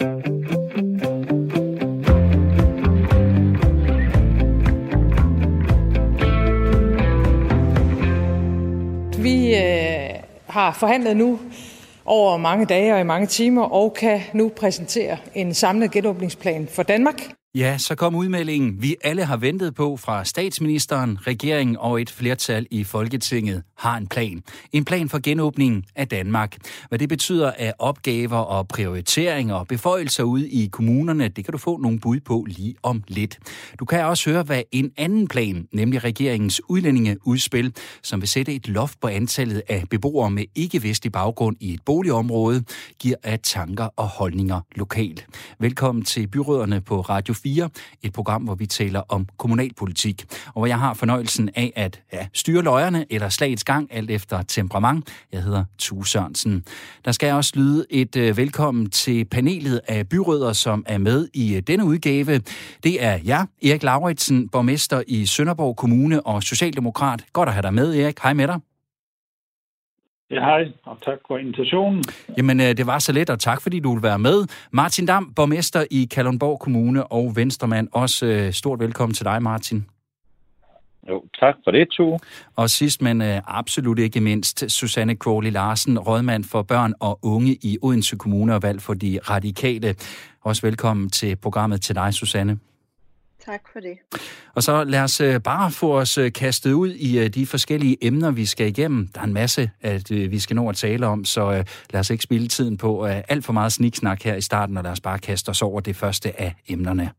Vi øh, har forhandlet nu over mange dage og i mange timer, og kan nu præsentere en samlet genåbningsplan for Danmark. Ja, så kom udmeldingen, vi alle har ventet på fra statsministeren, regeringen og et flertal i Folketinget har en plan. En plan for genåbningen af Danmark. Hvad det betyder af opgaver og prioriteringer og beføjelser ude i kommunerne, det kan du få nogle bud på lige om lidt. Du kan også høre, hvad en anden plan, nemlig regeringens udlændingeudspil, som vil sætte et loft på antallet af beboere med ikke-vestlig baggrund i et boligområde, giver af tanker og holdninger lokalt. Velkommen til byråderne på Radio 4, et program, hvor vi taler om kommunalpolitik, og hvor jeg har fornøjelsen af at ja, styre løjerne eller slagets gang, alt efter temperament. Jeg hedder Tue Sørensen. Der skal også lyde et uh, velkommen til panelet af byrødder, som er med i uh, denne udgave. Det er jeg, Erik Lauritsen, borgmester i Sønderborg Kommune og Socialdemokrat. Godt at have dig med, Erik. Hej med dig. Ja, hej, og tak for invitationen. Jamen, øh, det var så let, og tak fordi du vil være med. Martin Dam, borgmester i Kalundborg Kommune og Venstremand. Også øh, stort velkommen til dig, Martin. Jo, tak for det, to. Og sidst, men øh, absolut ikke mindst, Susanne Crowley Larsen, rådmand for børn og unge i Odense Kommune og valg for de radikale. Også velkommen til programmet til dig, Susanne. Tak for det. Og så lad os øh, bare få os øh, kastet ud i øh, de forskellige emner, vi skal igennem. Der er en masse, at vi skal nå at tale om, så lad os ikke spille tiden på alt for meget sniksnak her i starten, og lad os bare kaste os over det første af emnerne.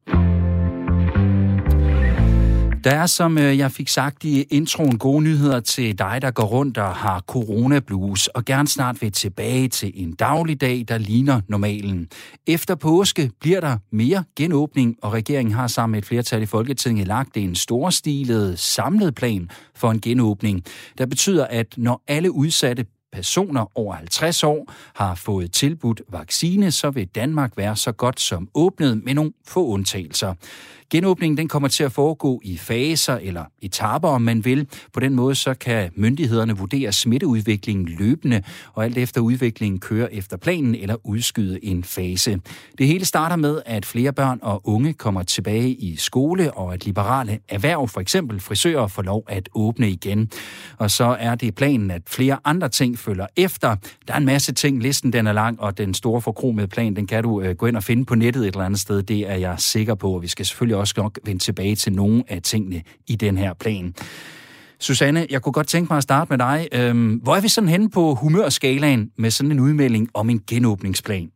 Der er, som øh, jeg fik sagt i introen, gode nyheder til dig, der går rundt og har coronablues, og gerne snart vil tilbage til en dagligdag, der ligner normalen. Efter påske bliver der mere genåbning, og regeringen har sammen med et flertal i Folketinget lagt en storstilet samlet plan for en genåbning, der betyder, at når alle udsatte personer over 50 år har fået tilbudt vaccine, så vil Danmark være så godt som åbnet med nogle få undtagelser. Genåbningen den kommer til at foregå i faser eller etaper, om man vil. På den måde så kan myndighederne vurdere smitteudviklingen løbende, og alt efter udviklingen køre efter planen eller udskyde en fase. Det hele starter med, at flere børn og unge kommer tilbage i skole, og at liberale erhverv, for eksempel frisører, får lov at åbne igen. Og så er det planen, at flere andre ting følger efter. Der er en masse ting, listen den er lang, og den store forkromede plan, den kan du øh, gå ind og finde på nettet et eller andet sted. Det er jeg sikker på, og vi skal selvfølgelig også nok vende tilbage til nogle af tingene i den her plan. Susanne, jeg kunne godt tænke mig at starte med dig. Øhm, hvor er vi sådan henne på humørskalaen med sådan en udmelding om en genåbningsplan?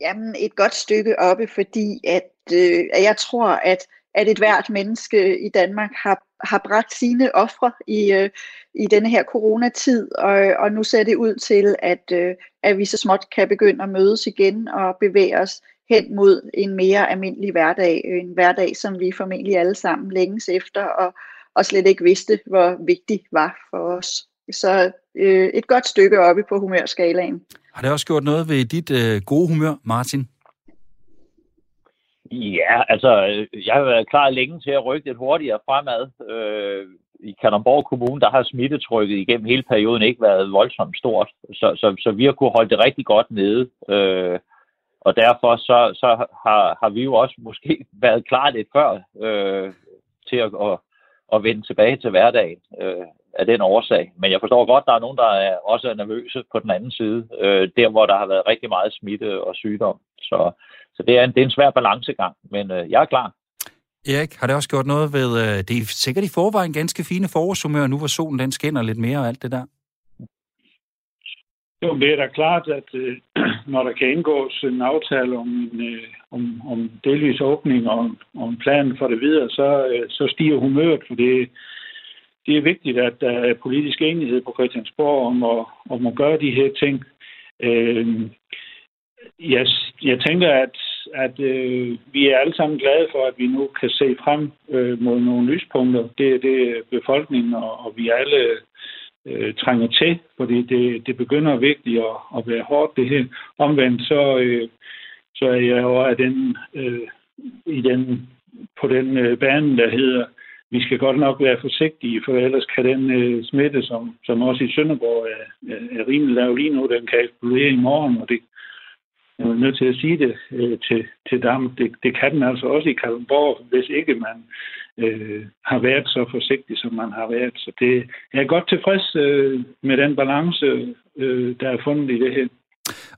Jamen, et godt stykke oppe, fordi at, øh, at jeg tror, at, at et hvert menneske i Danmark har, har bragt sine ofre i, øh, i denne her coronatid, og, og nu ser det ud til, at, øh, at vi så småt kan begynde at mødes igen og bevæge os hen mod en mere almindelig hverdag. Øh, en hverdag, som vi formentlig alle sammen længes efter, og, og slet ikke vidste, hvor vigtig var for os. Så øh, et godt stykke oppe på humørskalaen. Har det også gjort noget ved dit øh, gode humør, Martin? Ja, altså, øh, jeg har været klar længe til at rykke lidt hurtigere fremad. Øh, I Kalundborg Kommune, der har smittetrykket igennem hele perioden ikke været voldsomt stort, så, så, så vi har kunne holde det rigtig godt nede. Øh, og derfor så, så har, har vi jo også måske været klar lidt før øh, til at, at, at vende tilbage til hverdagen øh, af den årsag. Men jeg forstår godt, at der er nogen, der er også er nervøse på den anden side, øh, der hvor der har været rigtig meget smitte og sygdom. Så, så det, er en, det er en svær balancegang, men øh, jeg er klar. Erik, har det også gjort noget ved, øh, det er sikkert i forvejen ganske fine forårshumør, nu hvor solen den skinner lidt mere og alt det der? Jo, det er da klart, at øh, når der kan indgås en aftale om, en, øh, om, om delvis åbning og, og en plan for det videre, så, øh, så stiger humøret, for det, det er vigtigt, at der er politisk enighed på Christiansborg om at, om at gøre de her ting. Øh, jeg, jeg tænker, at, at øh, vi er alle sammen glade for, at vi nu kan se frem øh, mod nogle lyspunkter. Det, det befolkningen, og, og vi alle øh, trænger til, fordi det, det begynder virkelig at, at være hårdt det her. Omvendt så, øh, så er jeg jo af den, øh, i den, på den øh, bane, der hedder, vi skal godt nok være forsigtige, for ellers kan den øh, smitte, som, som også i Sønderborg er, er, er rimelig lav lige nu, den kan eksplodere i morgen, og det, jeg er nødt til at sige det øh, til, til dem. Det, det kan den altså også i Kalundborg, hvis ikke man øh, har været så forsigtig, som man har været. Så det, jeg er godt tilfreds øh, med den balance, øh, der er fundet i det her.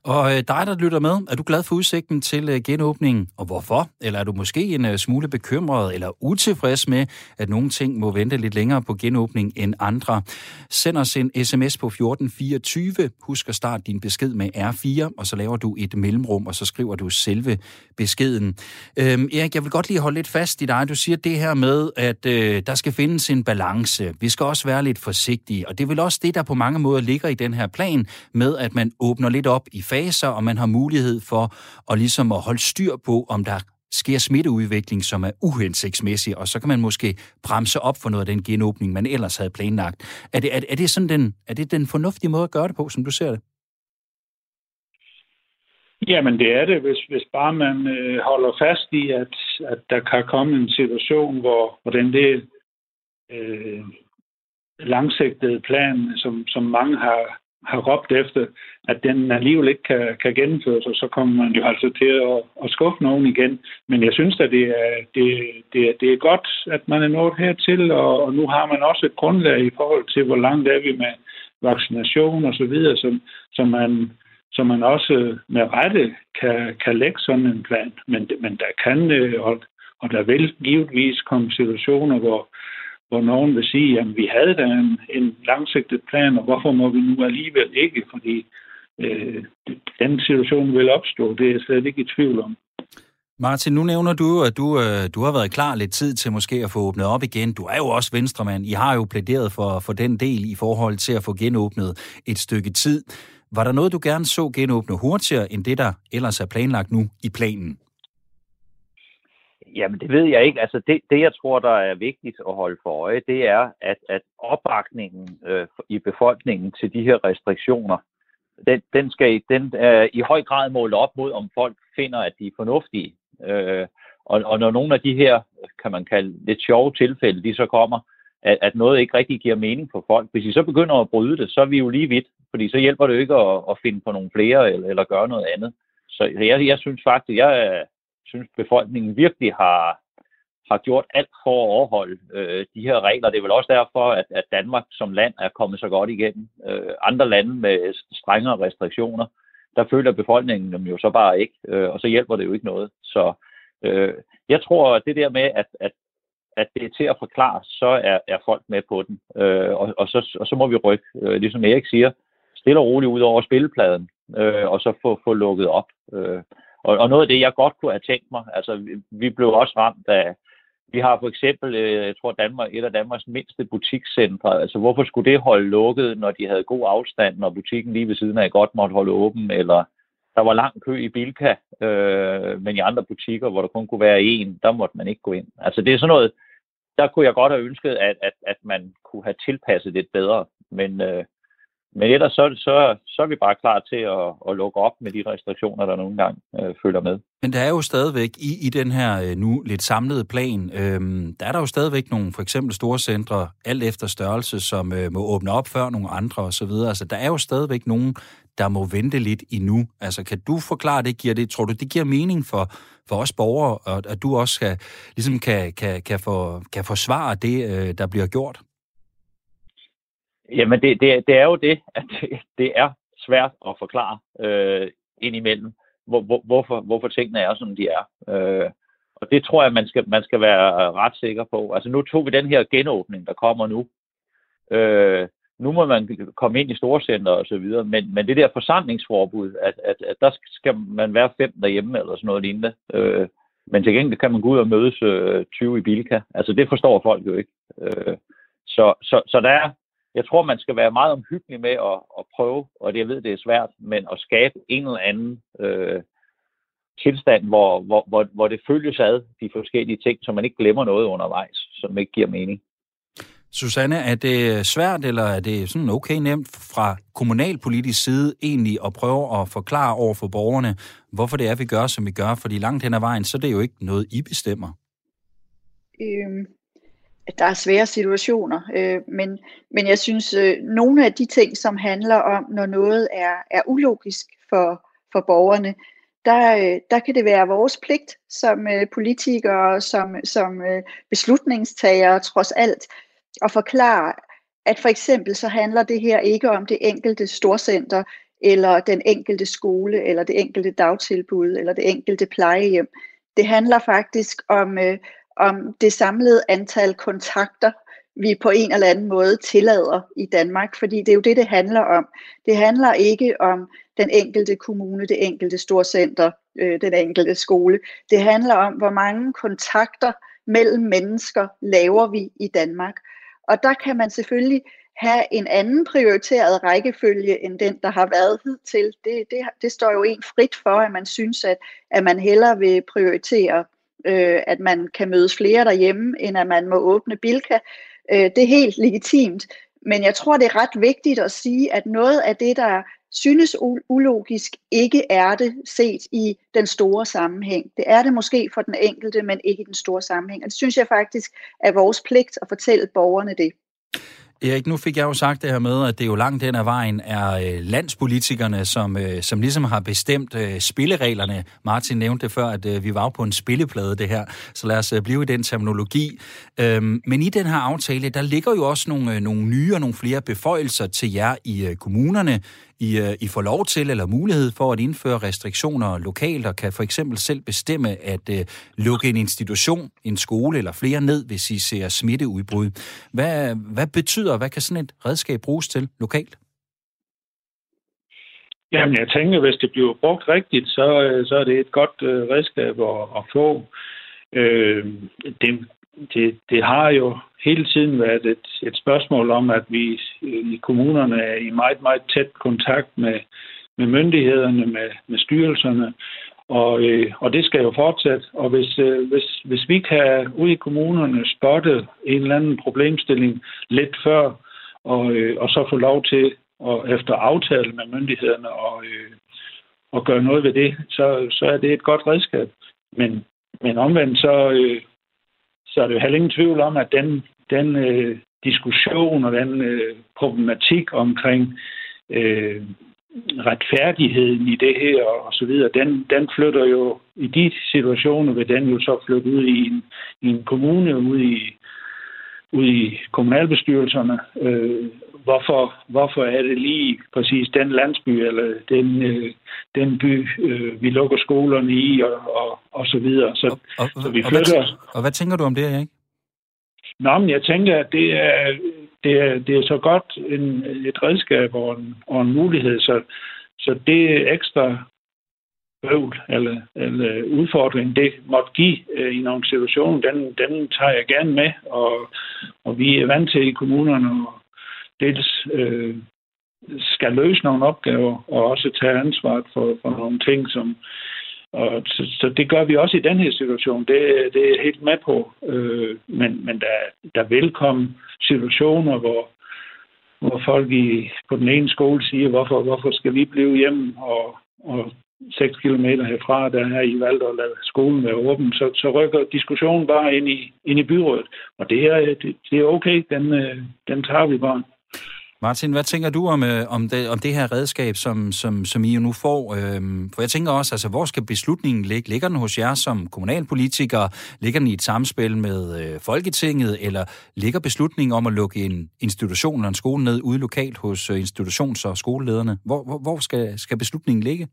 Og øh, dig, der lytter med, er du glad for udsigten til øh, genåbningen, og hvorfor? Eller er du måske en øh, smule bekymret eller utilfreds med, at nogle ting må vente lidt længere på genåbning end andre? Send os en sms på 1424. Husk at starte din besked med R4, og så laver du et mellemrum, og så skriver du selve beskeden. Øhm, Erik, jeg vil godt lige holde lidt fast i dig. Du siger det her med, at øh, der skal findes en balance. Vi skal også være lidt forsigtige, og det er vel også det, der på mange måder ligger i den her plan med, at man åbner lidt op i faser, og man har mulighed for at ligesom at holde styr på, om der sker smitteudvikling, som er uhensigtsmæssig, og så kan man måske bremse op for noget af den genåbning, man ellers havde planlagt. Er det, er, er det, sådan den, er det den fornuftige måde at gøre det på, som du ser det? Jamen det er det, hvis, hvis bare man øh, holder fast i, at, at der kan komme en situation, hvor, hvor den der øh, langsigtede plan, som, som mange har, har råbt efter, at den alligevel ikke kan, kan gennemføres, og så kommer man jo altså til at, at skuffe nogen igen. Men jeg synes at det er, det, det, det er godt, at man er nået hertil, og, og nu har man også et grundlag i forhold til, hvor langt er vi med vaccination og så videre, som, som man som man også med rette kan, kan lægge sådan en plan. Men, men der kan, øh, og, og der vil givetvis komme situationer, hvor, hvor nogen vil sige, at vi havde da en, en langsigtet plan, og hvorfor må vi nu alligevel ikke? Fordi øh, den situation vil opstå, det er jeg slet ikke i tvivl om. Martin, nu nævner du, at du, øh, du har været klar lidt tid til måske at få åbnet op igen. Du er jo også venstremand. I har jo plæderet for, for den del i forhold til at få genåbnet et stykke tid. Var der noget, du gerne så genåbne hurtigere end det, der ellers er planlagt nu i planen? Jamen, det ved jeg ikke. Altså, det, det jeg tror, der er vigtigt at holde for øje, det er, at, at opbakningen øh, i befolkningen til de her restriktioner, den, den skal den er i høj grad måle op mod, om folk finder, at de er fornuftige. Øh, og, og når nogle af de her, kan man kalde lidt sjove tilfælde, de så kommer, at, at noget ikke rigtig giver mening for folk. Hvis de så begynder at bryde det, så er vi jo lige vidt, fordi så hjælper det jo ikke at, at finde på nogle flere eller, eller gøre noget andet. Så jeg, jeg synes faktisk, jeg synes befolkningen virkelig har, har gjort alt for at overholde øh, de her regler. Det er vel også derfor, at, at Danmark som land er kommet så godt igennem. Øh, andre lande med strengere restriktioner, der føler befolkningen dem jo så bare ikke, øh, og så hjælper det jo ikke noget. Så øh, jeg tror, at det der med, at, at at det er til at forklare, så er, er folk med på den. Øh, og, og, så, og så må vi rykke, øh, ligesom Erik siger, stille og roligt ud over spillepladen, øh, og så få, få lukket op. Øh, og, og noget af det, jeg godt kunne have tænkt mig, altså vi, vi blev også ramt af, vi har for eksempel, øh, jeg tror Danmark, et af Danmarks mindste butikscentre. Altså hvorfor skulle det holde lukket, når de havde god afstand, når butikken lige ved siden af godt måtte holde åben, eller der var lang kø i Bilka, øh, men i andre butikker, hvor der kun kunne være en, der måtte man ikke gå ind. Altså det er sådan noget, der kunne jeg godt have ønsket, at, at, at man kunne have tilpasset det bedre. Men, øh, men ellers så, så, så er vi bare klar til at, at lukke op med de restriktioner, der nogle gange øh, følger med. Men der er jo stadigvæk i, i den her øh, nu lidt samlede plan, øh, der er der jo stadigvæk nogle for eksempel store centre, alt efter størrelse, som øh, må åbne op før nogle andre osv. Altså der er jo stadigvæk nogen, der må vente lidt endnu. Altså kan du forklare det? Giver det, tror du, det giver mening for, for os borgere, og at du også skal, ligesom kan, kan, kan, for, kan forsvare det, øh, der bliver gjort? Jamen, det, det, det er jo det, at det, det er svært at forklare øh, indimellem, hvor, hvor, hvorfor, hvorfor tingene er, som de er. Øh, og det tror jeg, man skal, man skal være ret sikker på. Altså, nu tog vi den her genåbning, der kommer nu. Øh, nu må man komme ind i storcenter og så videre, men, men det der forsamlingsforbud, at, at, at der skal man være fem derhjemme eller sådan noget lignende. Øh, men til gengæld kan man gå ud og mødes øh, 20 i Bilka. Altså det forstår folk jo ikke. Øh, så, så, så der er, jeg tror, man skal være meget omhyggelig med at, at prøve, og det jeg ved, det er svært, men at skabe en eller anden øh, tilstand, hvor, hvor, hvor, hvor det følges ad, de forskellige ting, så man ikke glemmer noget undervejs, som ikke giver mening. Susanne, er det svært, eller er det sådan okay nemt fra kommunalpolitisk side egentlig at prøve at forklare over for borgerne, hvorfor det er, vi gør, som vi gør? Fordi langt hen ad vejen, så er det jo ikke noget, I bestemmer. Øhm, der er svære situationer, øh, men, men jeg synes, øh, nogle af de ting, som handler om, når noget er, er ulogisk for, for borgerne, der, øh, der kan det være vores pligt som øh, politikere, som, som øh, beslutningstagere trods alt, at forklare, at for eksempel så handler det her ikke om det enkelte storcenter, eller den enkelte skole, eller det enkelte dagtilbud, eller det enkelte plejehjem. Det handler faktisk om, øh, om det samlede antal kontakter, vi på en eller anden måde tillader i Danmark, fordi det er jo det, det handler om. Det handler ikke om den enkelte kommune, det enkelte storcenter, øh, den enkelte skole. Det handler om, hvor mange kontakter mellem mennesker laver vi i Danmark. Og der kan man selvfølgelig have en anden prioriteret rækkefølge end den, der har været hidtil. Det, det, det står jo en frit for, at man synes, at, at man hellere vil prioritere, øh, at man kan mødes flere derhjemme, end at man må åbne Bilka. Øh, det er helt legitimt. Men jeg tror, det er ret vigtigt at sige, at noget af det, der synes ulogisk, ikke er det set i den store sammenhæng. Det er det måske for den enkelte, men ikke i den store sammenhæng. Og det synes jeg faktisk er vores pligt at fortælle borgerne det. Erik, nu fik jeg jo sagt det her med, at det jo langt den af vejen er øh, landspolitikerne, som, øh, som ligesom har bestemt øh, spillereglerne. Martin nævnte det før, at øh, vi var på en spilleplade det her, så lad os øh, blive i den terminologi. Øhm, men i den her aftale, der ligger jo også nogle, øh, nogle nye og nogle flere beføjelser til jer i kommunerne. I, øh, I får lov til eller mulighed for at indføre restriktioner lokalt og kan for eksempel selv bestemme at uh, lukke en institution, en skole eller flere ned, hvis I ser smitteudbrud. Hvad, hvad betyder, hvad kan sådan et redskab bruges til lokalt? Jamen, jeg tænker, hvis det bliver brugt rigtigt, så, øh, så er det et godt redskab at, at få. Øh, det, det, det har jo hele tiden været et, et spørgsmål om, at vi i kommunerne er i meget, meget tæt kontakt med, med myndighederne, med, med styrelserne, og, øh, og det skal jo fortsætte. Og hvis, øh, hvis, hvis vi kan ude i kommunerne spotte en eller anden problemstilling lidt før, og, øh, og så få lov til at efter aftale med myndighederne og, øh, og gøre noget ved det, så, så er det et godt redskab. Men, men omvendt så, øh, så er det jo heller ingen tvivl om, at den, den øh, diskussion og den øh, problematik omkring øh, retfærdigheden i det her og så videre, den, den flytter jo i de situationer, vil den jo så flytte ud i en, i en kommune, ud i, ud i kommunalbestyrelserne. Øh, hvorfor, hvorfor er det lige præcis den landsby eller den, øh, den by, øh, vi lukker skolerne i og, og, og så videre. Så, og, og, så vi flytter... Og hvad, og hvad tænker du om det, Erik? Nå, men jeg tænker, at det er, det er, det er så godt en, et redskab og en, og en mulighed, så, så det ekstra bøvl eller, eller udfordring, det måtte give øh, i nogle situationer, den, den tager jeg gerne med, og, og vi er vant til i kommunerne dels øh, skal løse nogle opgaver, og også tage ansvaret for, for nogle ting, som, og så, så det gør vi også i den her situation. Det, det er jeg helt med på. Øh, men men der, der vil komme situationer, hvor, hvor folk i, på den ene skole siger, hvorfor, hvorfor skal vi blive hjemme og, og 6 km herfra, der er I valgt at lade skolen være åben, så, så rykker diskussionen bare ind i, ind i byrådet. Og det er, det, det er okay, den, øh, den tager vi bare. Martin, hvad tænker du om, øh, om, det, om det her redskab, som, som, som I jo nu får? Øhm, for jeg tænker også, altså, hvor skal beslutningen ligge? Ligger den hos jer som kommunalpolitikere? Ligger den i et samspil med øh, Folketinget? Eller ligger beslutningen om at lukke en institution eller en skole ned ude lokalt hos øh, institutions- og skolelederne? Hvor, hvor, hvor skal, skal beslutningen ligge?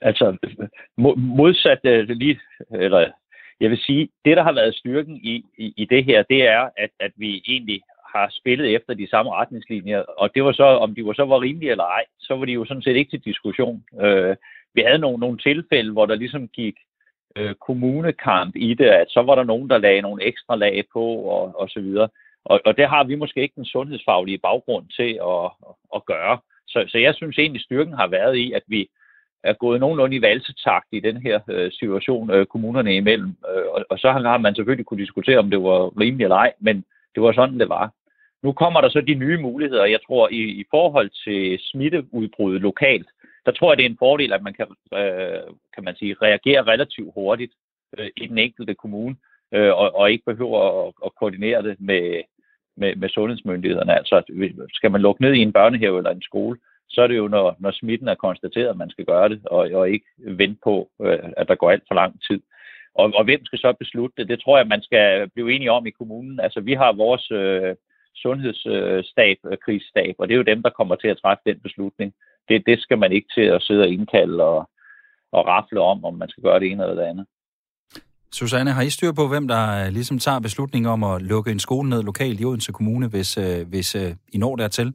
Altså, modsat øh, lige, eller jeg vil sige, det der har været styrken i, i, i det her, det er, at, at vi egentlig har spillet efter de samme retningslinjer, og det var så, om de var så var rimelige eller ej, så var de jo sådan set ikke til diskussion. Øh, vi havde nogle, nogle tilfælde, hvor der ligesom gik øh, kommunekamp i det, at så var der nogen, der lagde nogle ekstra lag på, og, og så videre. Og, og det har vi måske ikke den sundhedsfaglige baggrund til at, at, at gøre. Så, så jeg synes egentlig, styrken har været i, at vi er gået nogenlunde i valsetakt i den her øh, situation øh, kommunerne imellem. Øh, og, og så har man selvfølgelig kunne diskutere, om det var rimeligt eller ej, men det var sådan, det var. Nu kommer der så de nye muligheder. Jeg tror, i, i forhold til smitteudbrud lokalt, der tror jeg, det er en fordel, at man kan, øh, kan man sige, reagere relativt hurtigt øh, i den enkelte kommune, øh, og, og ikke behøver at, at koordinere det med, med, med sundhedsmyndighederne. Altså, skal man lukke ned i en børnehave eller en skole, så er det jo, når, når smitten er konstateret, at man skal gøre det, og, og ikke vente på, øh, at der går alt for lang tid. Og, og hvem skal så beslutte det? Det tror jeg, man skal blive enige om i kommunen. Altså, vi har vores øh, sundhedsstab, øh, krisestab, og det er jo dem, der kommer til at træffe den beslutning. Det, det skal man ikke til at sidde og indkalde og, og rafle om, om man skal gøre det ene eller det andet. Susanne, har I styr på, hvem der øh, ligesom tager beslutningen om at lukke en skole ned lokalt i Odense Kommune, hvis, øh, hvis øh, I når dertil?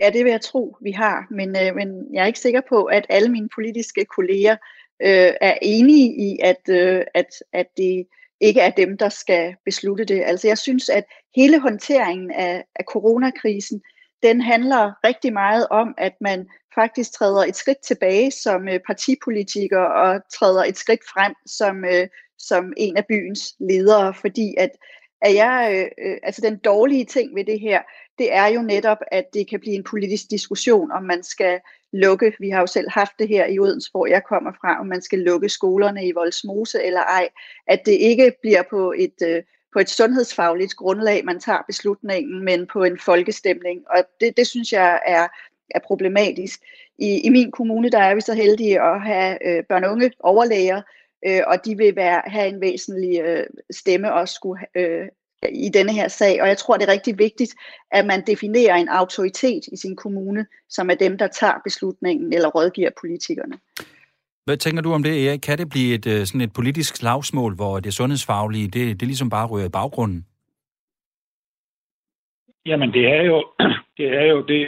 Ja, det vil jeg tro, vi har. Men, øh, men jeg er ikke sikker på, at alle mine politiske kolleger øh, er enige i, at, øh, at, at det ikke er dem, der skal beslutte det. Altså jeg synes, at hele håndteringen af, af coronakrisen, den handler rigtig meget om, at man faktisk træder et skridt tilbage som øh, partipolitiker og træder et skridt frem som, øh, som en af byens ledere, fordi at, at jeg, øh, øh, altså den dårlige ting ved det her, det er jo netop, at det kan blive en politisk diskussion, om man skal lukke, vi har jo selv haft det her i Odense, hvor jeg kommer fra, om man skal lukke skolerne i Voldsmose eller ej, at det ikke bliver på et, øh, på et sundhedsfagligt grundlag, man tager beslutningen, men på en folkestemning. Og det, det synes jeg er, er problematisk. I, I min kommune, der er vi så heldige at have øh, børn og unge overlæger, øh, og de vil være, have en væsentlig øh, stemme og skulle øh, i denne her sag. Og jeg tror, det er rigtig vigtigt, at man definerer en autoritet i sin kommune, som er dem, der tager beslutningen eller rådgiver politikerne. Hvad tænker du om det, Erik? Kan det blive et, øh, sådan et politisk slagsmål, hvor det sundhedsfaglige, det, det ligesom bare rører i baggrunden? Jamen, det er jo det, er jo det,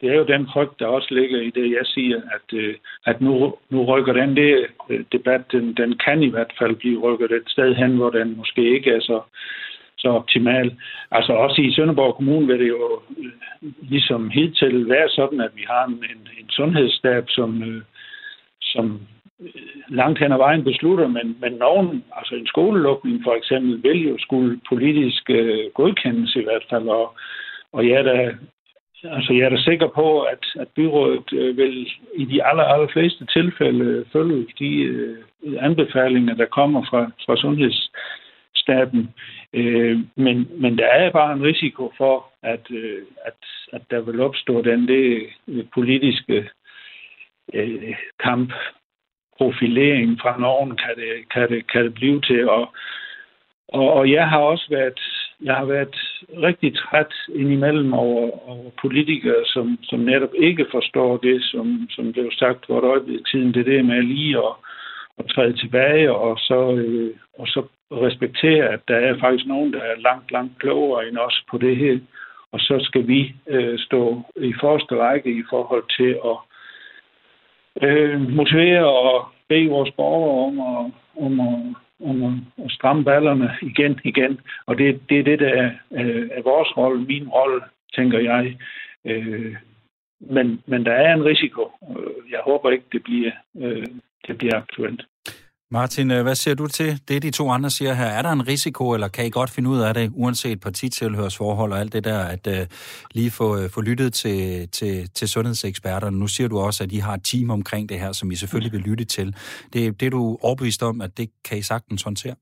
det er jo den frygt, der også ligger i det, jeg siger, at, øh, at nu, nu rykker den det, øh, debat, den, den kan i hvert fald blive rykket et sted hen, hvor den måske ikke er så, så optimal. Altså også i Sønderborg Kommune vil det jo øh, ligesom hidtil være sådan, at vi har en, en, en sundhedsstab, som, øh, som øh, langt hen ad vejen beslutter, men, men nogen, altså en skolelukning for eksempel, vil jo skulle politisk øh, godkendes i hvert fald, og, og jeg er da, altså jeg er da sikker på, at, at byrådet øh, vil i de aller, aller fleste tilfælde følge de øh, anbefalinger, der kommer fra, fra sundhedsstaten. Øh, men, men der er bare en risiko for, at, øh, at, at der vil opstå den det øh, politiske øh, kamp profilering fra nogen kan det, kan det, kan det blive til. Og, og, og jeg har også været, jeg har været rigtig træt indimellem over, over politikere, som, som netop ikke forstår det, som, som blev sagt for et øjeblik siden. Det der med lige at, at træde tilbage og så, øh, og så respektere, at der er faktisk nogen, der er langt, langt klogere end os på det her. Og så skal vi øh, stå i første række i forhold til at øh, motivere og bede vores borgere om at, om at, om at, at stramme ballerne igen igen. Og det, det er det, der er, øh, er vores rolle, min rolle, tænker jeg. Øh, men, men der er en risiko. Jeg håber ikke, det bliver, øh, det bliver aktuelt. Martin, øh, hvad siger du til det, de to andre siger her? Er der en risiko, eller kan I godt finde ud af det, uanset partitilhørsforhold og alt det der, at uh, lige få, uh, få lyttet til, til, til sundhedseksperterne? Nu siger du også, at I har et team omkring det her, som I selvfølgelig vil lytte til. Det, det er du overbevist om, at det kan I sagtens håndtere?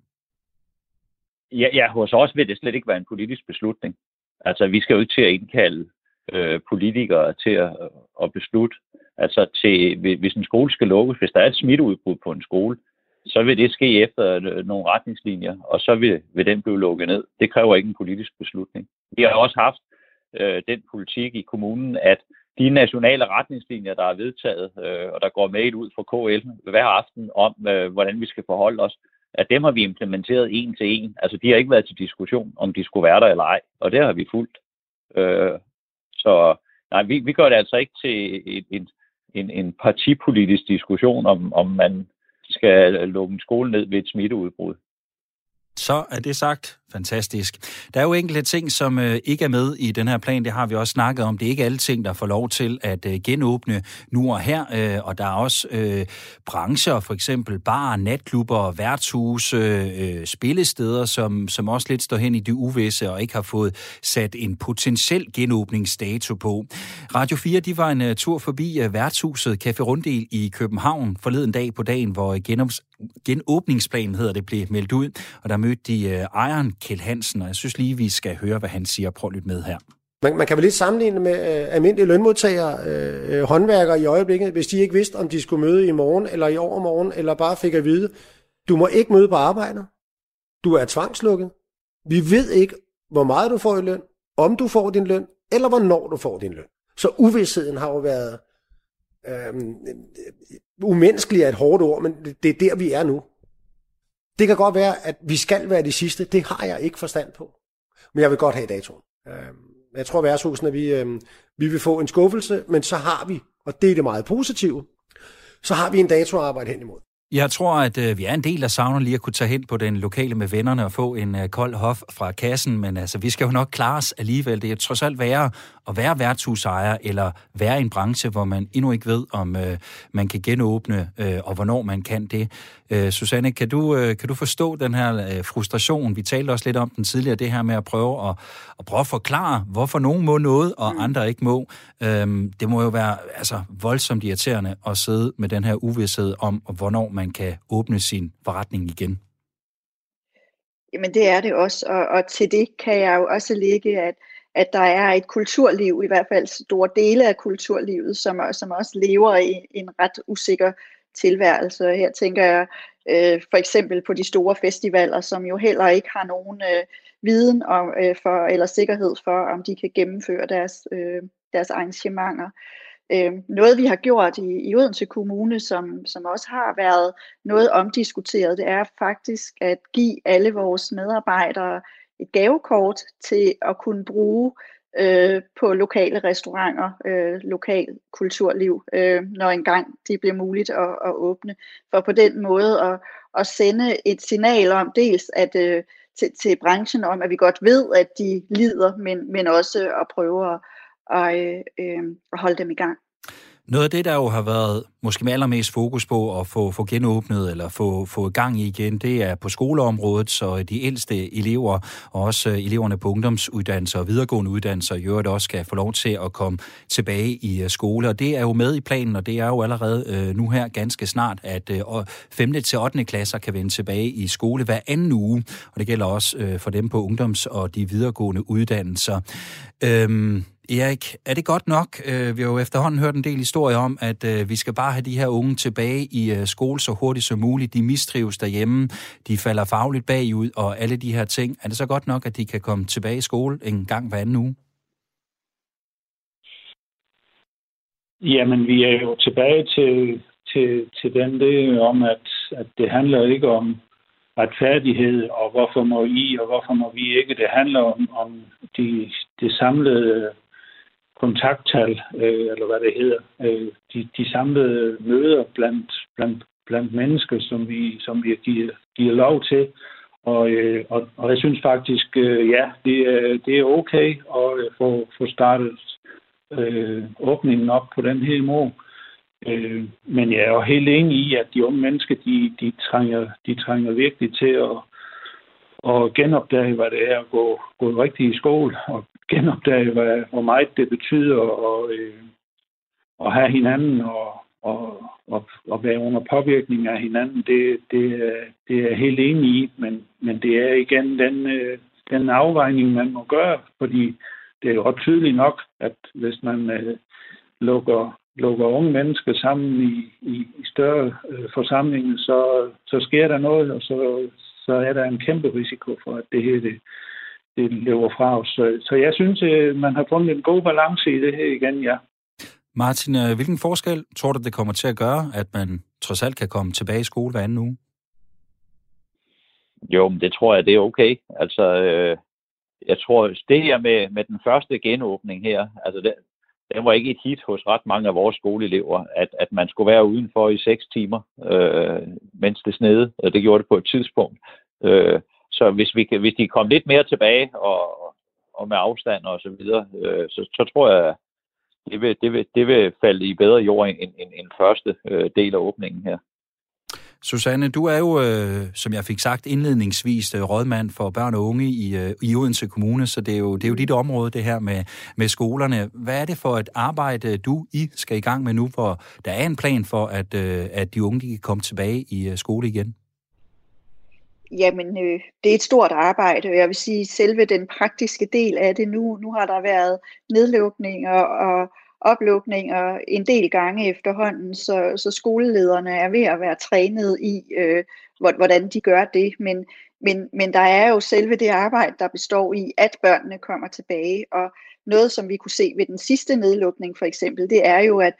Ja, ja, hos os vil det slet ikke være en politisk beslutning. Altså, vi skal jo ikke til at indkalde øh, politikere til at, at beslutte. Altså, til, hvis en skole skal lukkes, hvis der er et smitteudbrud på en skole, så vil det ske efter øh, nogle retningslinjer, og så vil, vil den blive lukket ned. Det kræver ikke en politisk beslutning. Vi har også haft øh, den politik i kommunen, at de nationale retningslinjer, der er vedtaget, øh, og der går mail ud fra KL hver aften om, øh, hvordan vi skal forholde os, at dem har vi implementeret en til en. Altså, de har ikke været til diskussion, om de skulle være der eller ej, og det har vi fulgt. Øh, så nej, vi, vi gør det altså ikke til et, en, en, en partipolitisk diskussion, om, om man skal lukke en skole ned ved et smitteudbrud. Så er det sagt. Fantastisk. Der er jo enkelte ting, som øh, ikke er med i den her plan. Det har vi også snakket om. Det er ikke alle ting, der får lov til at øh, genåbne nu og her. Øh, og der er også øh, brancher, for eksempel bar, natklubber, værtshuse, øh, spillesteder, som, som også lidt står hen i det uvisse og ikke har fået sat en potentiel genåbningsdato på. Radio 4 de var en uh, tur forbi uh, værtshuset Café Runddel i København forleden dag på dagen, hvor øh, genåbningsplan, hedder det blev meldt ud. Og der mødte de øh, ejeren Kjeld Hansen, og jeg synes lige, vi skal høre, hvad han siger. Prøv at lytte med her. Man, man kan vel lidt sammenligne med øh, almindelige lønmodtagere, øh, øh, håndværkere i øjeblikket, hvis de ikke vidste, om de skulle møde i morgen, eller i overmorgen, eller bare fik at vide, du må ikke møde på arbejde. Du er tvangslukket. Vi ved ikke, hvor meget du får i løn, om du får din løn, eller hvornår du får din løn. Så uvidsheden har jo været øh, umenneskelig er et hårdt ord, men det er der, vi er nu. Det kan godt være, at vi skal være de sidste. Det har jeg ikke forstand på. Men jeg vil godt have datoen. Øh, jeg tror, værtshusene, vi, øh, vi vil få en skuffelse, men så har vi, og det er det meget positive, så har vi en dato at arbejde hen imod. Jeg tror, at øh, vi er en del, der savner lige at kunne tage hen på den lokale med vennerne og få en øh, kold hof fra kassen, men altså, vi skal jo nok klare os alligevel. Det er trods alt værre at være værtshusejer eller være i en branche, hvor man endnu ikke ved, om øh, man kan genåbne, øh, og hvornår man kan det. Øh, Susanne, kan du, øh, kan du forstå den her øh, frustration? Vi talte også lidt om den tidligere, det her med at prøve at, at, prøve at forklare, hvorfor nogen må noget, og mm. andre ikke må. Øh, det må jo være altså, voldsomt irriterende at sidde med den her uvidshed om, hvornår man kan åbne sin forretning igen. Jamen det er det også, og, og til det kan jeg jo også lægge, at at der er et kulturliv, i hvert fald store dele af kulturlivet, som, som også lever i en ret usikker tilværelse. Her tænker jeg øh, for eksempel på de store festivaler, som jo heller ikke har nogen øh, viden om, øh, for, eller sikkerhed for, om de kan gennemføre deres, øh, deres arrangementer. Øh, Øhm, noget vi har gjort i, i Odense Kommune, som, som også har været noget omdiskuteret, det er faktisk at give alle vores medarbejdere et gavekort til at kunne bruge øh, på lokale restauranter, øh, lokal kulturliv, øh, når engang det bliver muligt at, at åbne. For på den måde at, at sende et signal om dels at øh, til, til branchen om, at vi godt ved, at de lider, men, men også at prøve at, og, øh, øh, og holde dem i gang. Noget af det, der jo har været måske med allermest fokus på at få, få genåbnet eller få, få gang i igen, det er på skoleområdet, så de ældste elever og også øh, eleverne på ungdomsuddannelser og videregående uddannelser i øvrigt også skal få lov til at komme tilbage i øh, skole. Og det er jo med i planen, og det er jo allerede øh, nu her ganske snart, at øh, 5. til 8. klasser kan vende tilbage i skole hver anden uge, og det gælder også øh, for dem på ungdoms- og de videregående uddannelser. Øhm, Erik, er det godt nok? Øh, vi har jo efterhånden hørt en del historier om, at øh, vi skal bare have de her unge tilbage i øh, skole så hurtigt som muligt. De mistrives derhjemme, de falder fagligt bagud og alle de her ting. Er det så godt nok, at de kan komme tilbage i skole en gang hver anden uge? Jamen, vi er jo tilbage til, til, til den det om, at, at det handler ikke om retfærdighed, og hvorfor må I, og hvorfor må vi ikke. Det handler om, om de, det samlede kontakttal, øh, eller hvad det hedder, øh, de, de samlede møder blandt, blandt, blandt mennesker, som vi, som vi giver, giver lov til. Og, øh, og, og jeg synes faktisk, øh, ja, det, øh, det er okay at øh, få, få startet øh, åbningen op på den her måde. Øh, men jeg er jo helt enig i, at de unge mennesker, de, de, trænger, de trænger virkelig til at, at genopdage, hvad det er at gå, gå rigtig i skole, og genopdage, hvad, hvor meget det betyder at, øh, at have hinanden og, og, og, og være under påvirkning af hinanden. Det, det, det er jeg helt enig i, men, men det er igen den, øh, den afvejning, man må gøre, fordi det er jo tydeligt nok, at hvis man øh, lukker, lukker unge mennesker sammen i, i, i større øh, forsamlinger, så, så sker der noget, og så, så er der en kæmpe risiko for, at det her det, det løber fra os. Så, så jeg synes, øh, man har fundet en god balance i det her igen, ja. Martin, øh, hvilken forskel tror du, det kommer til at gøre, at man trods alt kan komme tilbage i skole hver anden uge? Jo, men det tror jeg, det er okay. Altså, øh, jeg tror, det her med, med den første genåbning her, altså det, det var ikke et hit hos ret mange af vores skoleelever, at, at man skulle være udenfor i seks timer, øh, mens det snede. Det gjorde det på et tidspunkt. Øh, så hvis, vi kan, hvis de kommer lidt mere tilbage og, og med afstand og så videre, øh, så, så tror jeg, det vil, det, vil, det vil falde i bedre jord end, end, end første øh, del af åbningen her. Susanne, du er jo, øh, som jeg fik sagt indledningsvis, øh, rådmand for børn og unge i, øh, i Odense Kommune, så det er, jo, det er jo dit område, det her med, med skolerne. Hvad er det for et arbejde, du I skal i gang med nu, hvor der er en plan for, at, øh, at de unge de kan komme tilbage i øh, skole igen? Jamen, øh, det er et stort arbejde, og jeg vil sige, selve den praktiske del af det nu, nu har der været nedlukninger og oplukninger en del gange efterhånden, så, så skolelederne er ved at være trænet i, øh, hvordan de gør det. Men, men, men der er jo selve det arbejde, der består i, at børnene kommer tilbage. Og noget, som vi kunne se ved den sidste nedlukning for eksempel, det er jo, at,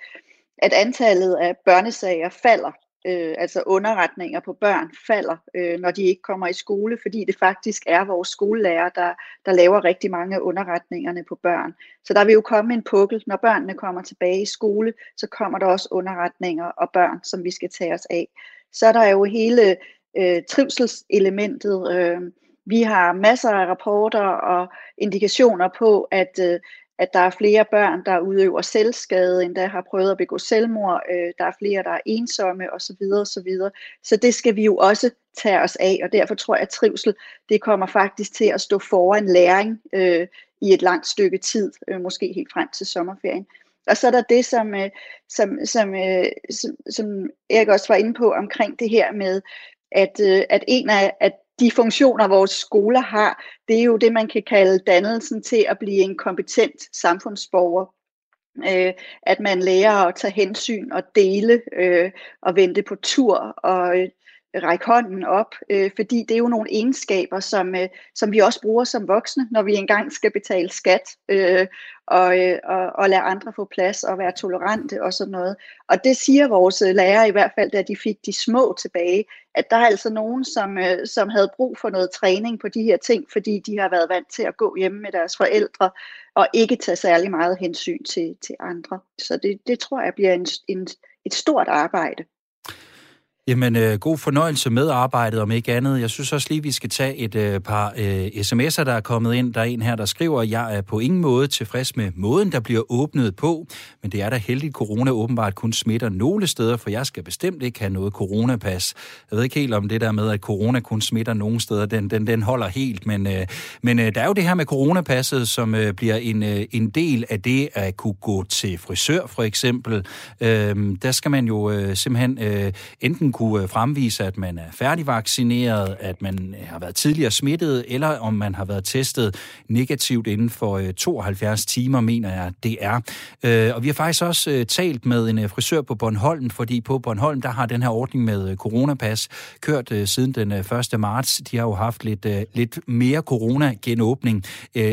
at antallet af børnesager falder øh, altså underretninger på børn falder, øh, når de ikke kommer i skole, fordi det faktisk er vores skolelærer, der, der laver rigtig mange af underretningerne på børn. Så der vil jo komme en pukkel, når børnene kommer tilbage i skole, så kommer der også underretninger og børn, som vi skal tage os af. Så er der jo hele øh, trivselselementet. Øh, vi har masser af rapporter og indikationer på, at, øh, at der er flere børn, der udøver selvskade, end der har prøvet at begå selvmord, øh, der er flere, der er ensomme osv. osv. Så det skal vi jo også tage os af, og derfor tror jeg, at trivsel det kommer faktisk til at stå foran læring øh, i et langt stykke tid, øh, måske helt frem til sommerferien. Og så er der det, som, øh, som, som, øh, som, som Erik også var inde på omkring det her med, at, øh, at en af at de funktioner, vores skoler har, det er jo det, man kan kalde dannelsen til at blive en kompetent samfundsborger. Øh, at man lærer at tage hensyn og dele øh, og vente på tur og øh, række hånden op, øh, fordi det er jo nogle egenskaber, som, øh, som vi også bruger som voksne, når vi engang skal betale skat øh, og, øh, og, og lade andre få plads og være tolerante og sådan noget. Og det siger vores øh, lærere i hvert fald, da de fik de små tilbage, at der er altså nogen, som, øh, som havde brug for noget træning på de her ting, fordi de har været vant til at gå hjemme med deres forældre og ikke tage særlig meget hensyn til, til andre. Så det, det tror jeg bliver en, en, et stort arbejde. Jamen, øh, god fornøjelse med arbejdet, om ikke andet. Jeg synes også lige, vi skal tage et øh, par øh, sms'er, der er kommet ind. Der er en her, der skriver, at jeg er på ingen måde tilfreds med måden, der bliver åbnet på. Men det er da heldigt, corona åbenbart kun smitter nogle steder, for jeg skal bestemt ikke have noget coronapas. Jeg ved ikke helt om det der med, at corona kun smitter nogle steder, den, den, den holder helt. Men, øh, men øh, der er jo det her med coronapasset, som øh, bliver en, øh, en del af det at kunne gå til frisør, for eksempel. Øh, der skal man jo øh, simpelthen øh, enten kunne øh, fremvise, at man er færdigvaccineret, at man øh, har været tidligere smittet, eller om man har været testet negativt inden for øh, 72 timer, mener jeg, det er. Og vi har faktisk også talt med en frisør på Bornholm, fordi på Bornholm, der har den her ordning med coronapas kørt siden den 1. marts. De har jo haft lidt, lidt mere corona-genåbning,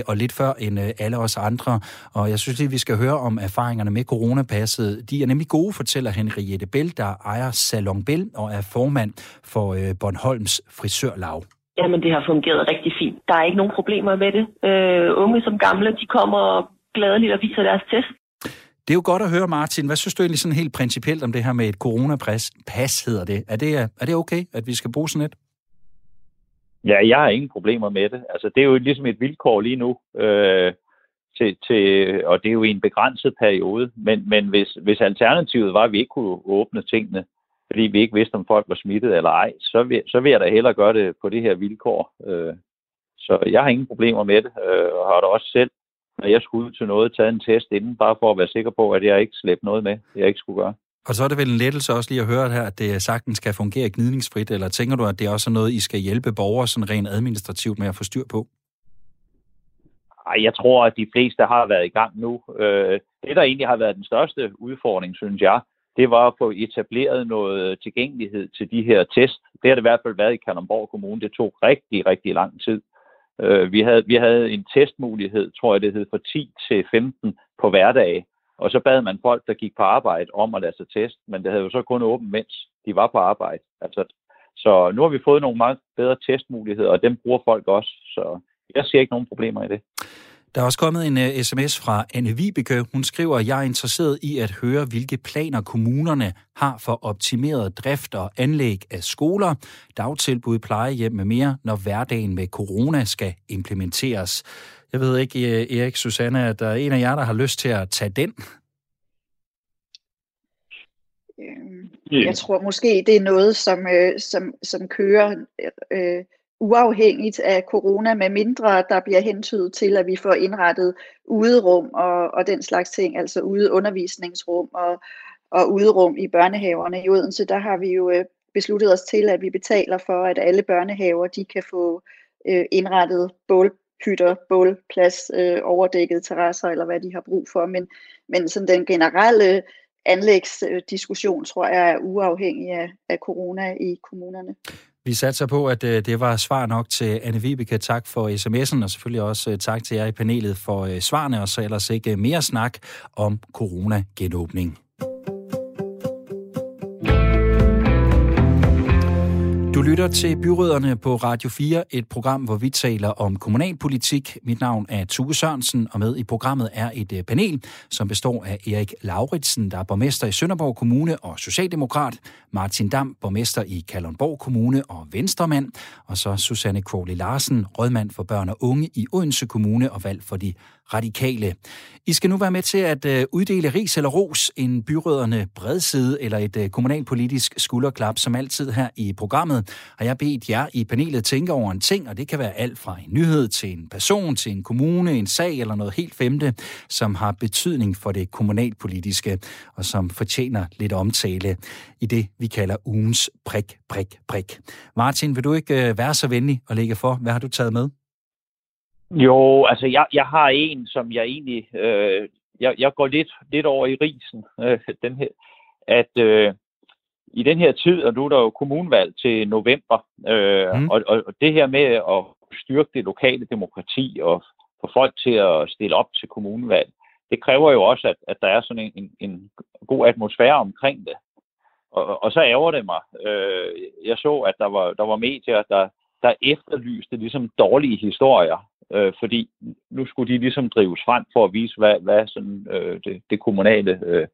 og lidt før end alle os andre. Og jeg synes lige, vi skal høre om erfaringerne med coronapasset. De er nemlig gode, fortæller Henriette Bell, der ejer Salon Bell og er formand for øh, Bornholms frisørlag. Jamen, det har fungeret rigtig fint. Der er ikke nogen problemer med det. Øh, unge som gamle, de kommer gladeligt og viser deres test. Det er jo godt at høre, Martin. Hvad synes du egentlig sådan helt principielt om det her med et coronapas, pas hedder det? Er det, er det okay, at vi skal bruge sådan et? Ja, jeg har ingen problemer med det. Altså, det er jo ligesom et vilkår lige nu. Øh, til, til, og det er jo i en begrænset periode. Men, men hvis, hvis alternativet var, at vi ikke kunne åbne tingene, fordi vi ikke vidste, om folk var smittet eller ej, så vil, så vil jeg da hellere gøre det på det her vilkår. Øh, så jeg har ingen problemer med det, øh, og har da også selv, når jeg skulle ud til noget, taget en test inden, bare for at være sikker på, at jeg ikke slæbte noget med, jeg ikke skulle gøre. Og så er det vel en lettelse også lige at høre her, at det sagtens skal fungere gnidningsfrit, eller tænker du, at det er også noget, I skal hjælpe borgere sådan rent administrativt med at få styr på? Ej, jeg tror, at de fleste har været i gang nu. Øh, det, der egentlig har været den største udfordring, synes jeg, det var at få etableret noget tilgængelighed til de her test. Det har det i hvert fald været i Kalundborg Kommune. Det tog rigtig, rigtig lang tid. Øh, vi havde, vi havde en testmulighed, tror jeg det hed, fra 10 til 15 på hverdag. Og så bad man folk, der gik på arbejde, om at lade sig teste. Men det havde jo så kun åbent, mens de var på arbejde. Altså, så nu har vi fået nogle meget bedre testmuligheder, og dem bruger folk også. Så jeg ser ikke nogen problemer i det. Der er også kommet en uh, øh, sms fra Anne Vibeke. Hun skriver, at jeg er interesseret i at høre, hvilke planer kommunerne har for optimeret drift og anlæg af skoler, dagtilbud, plejehjem med mere, når hverdagen med corona skal implementeres. Jeg ved ikke, øh, Erik, Susanne, at der er en af jer, der har lyst til at tage den. Øhm, jeg tror måske, det er noget, som, øh, som, som kører øh, uafhængigt af corona, med mindre der bliver hentydet til, at vi får indrettet uderum og, og den slags ting, altså ude undervisningsrum og, og uderum i børnehaverne i Odense, der har vi jo øh, besluttet os til, at vi betaler for, at alle børnehaver de kan få øh, indrettet bålhytter, bålplads, øh, overdækket terrasser, eller hvad de har brug for. Men, men sådan den generelle anlægsdiskussion, tror jeg, er uafhængig af, af corona i kommunerne. Vi satser på, at øh, det var svar nok til Anne Vibeke. Tak for sms'en, og selvfølgelig også øh, tak til jer i panelet for øh, svarene, og så ellers ikke mere snak om corona-genåbning. Du lytter til Byråderne på Radio 4, et program, hvor vi taler om kommunalpolitik. Mit navn er Tue Sørensen, og med i programmet er et øh, panel, som består af Erik Lauritsen, der er borgmester i Sønderborg Kommune og Socialdemokrat, Martin Dam, borgmester i Kalundborg Kommune og Venstremand, og så Susanne Crowley Larsen, rådmand for børn og unge i Odense Kommune og valg for de radikale. I skal nu være med til at øh, uddele ris eller ros, en byrødderne bredside eller et øh, kommunalpolitisk skulderklap, som altid her i programmet. Har jeg bedt jer i panelet tænke over en ting, og det kan være alt fra en nyhed til en person, til en kommune, en sag eller noget helt femte, som har betydning for det kommunalpolitiske, og som fortjener lidt omtale i det, vi kalder ugens prik, prik, prik. Martin, vil du ikke øh, være så venlig og lægge for? Hvad har du taget med? Jo, altså jeg, jeg har en, som jeg egentlig, øh, jeg, jeg går lidt, lidt over i risen, øh, den her, at øh, i den her tid, og nu er der jo kommunvalg til november, øh, mm. og, og det her med at styrke det lokale demokrati og få folk til at stille op til kommunvalg, det kræver jo også, at, at der er sådan en, en, en god atmosfære omkring det. Og, og så ærger det mig. Øh, jeg så, at der var, der var medier, der, der efterlyste ligesom dårlige historier øh, fordi nu skulle de ligesom drives frem for at vise, hvad, hvad sådan, øh, det, det kommunale øh,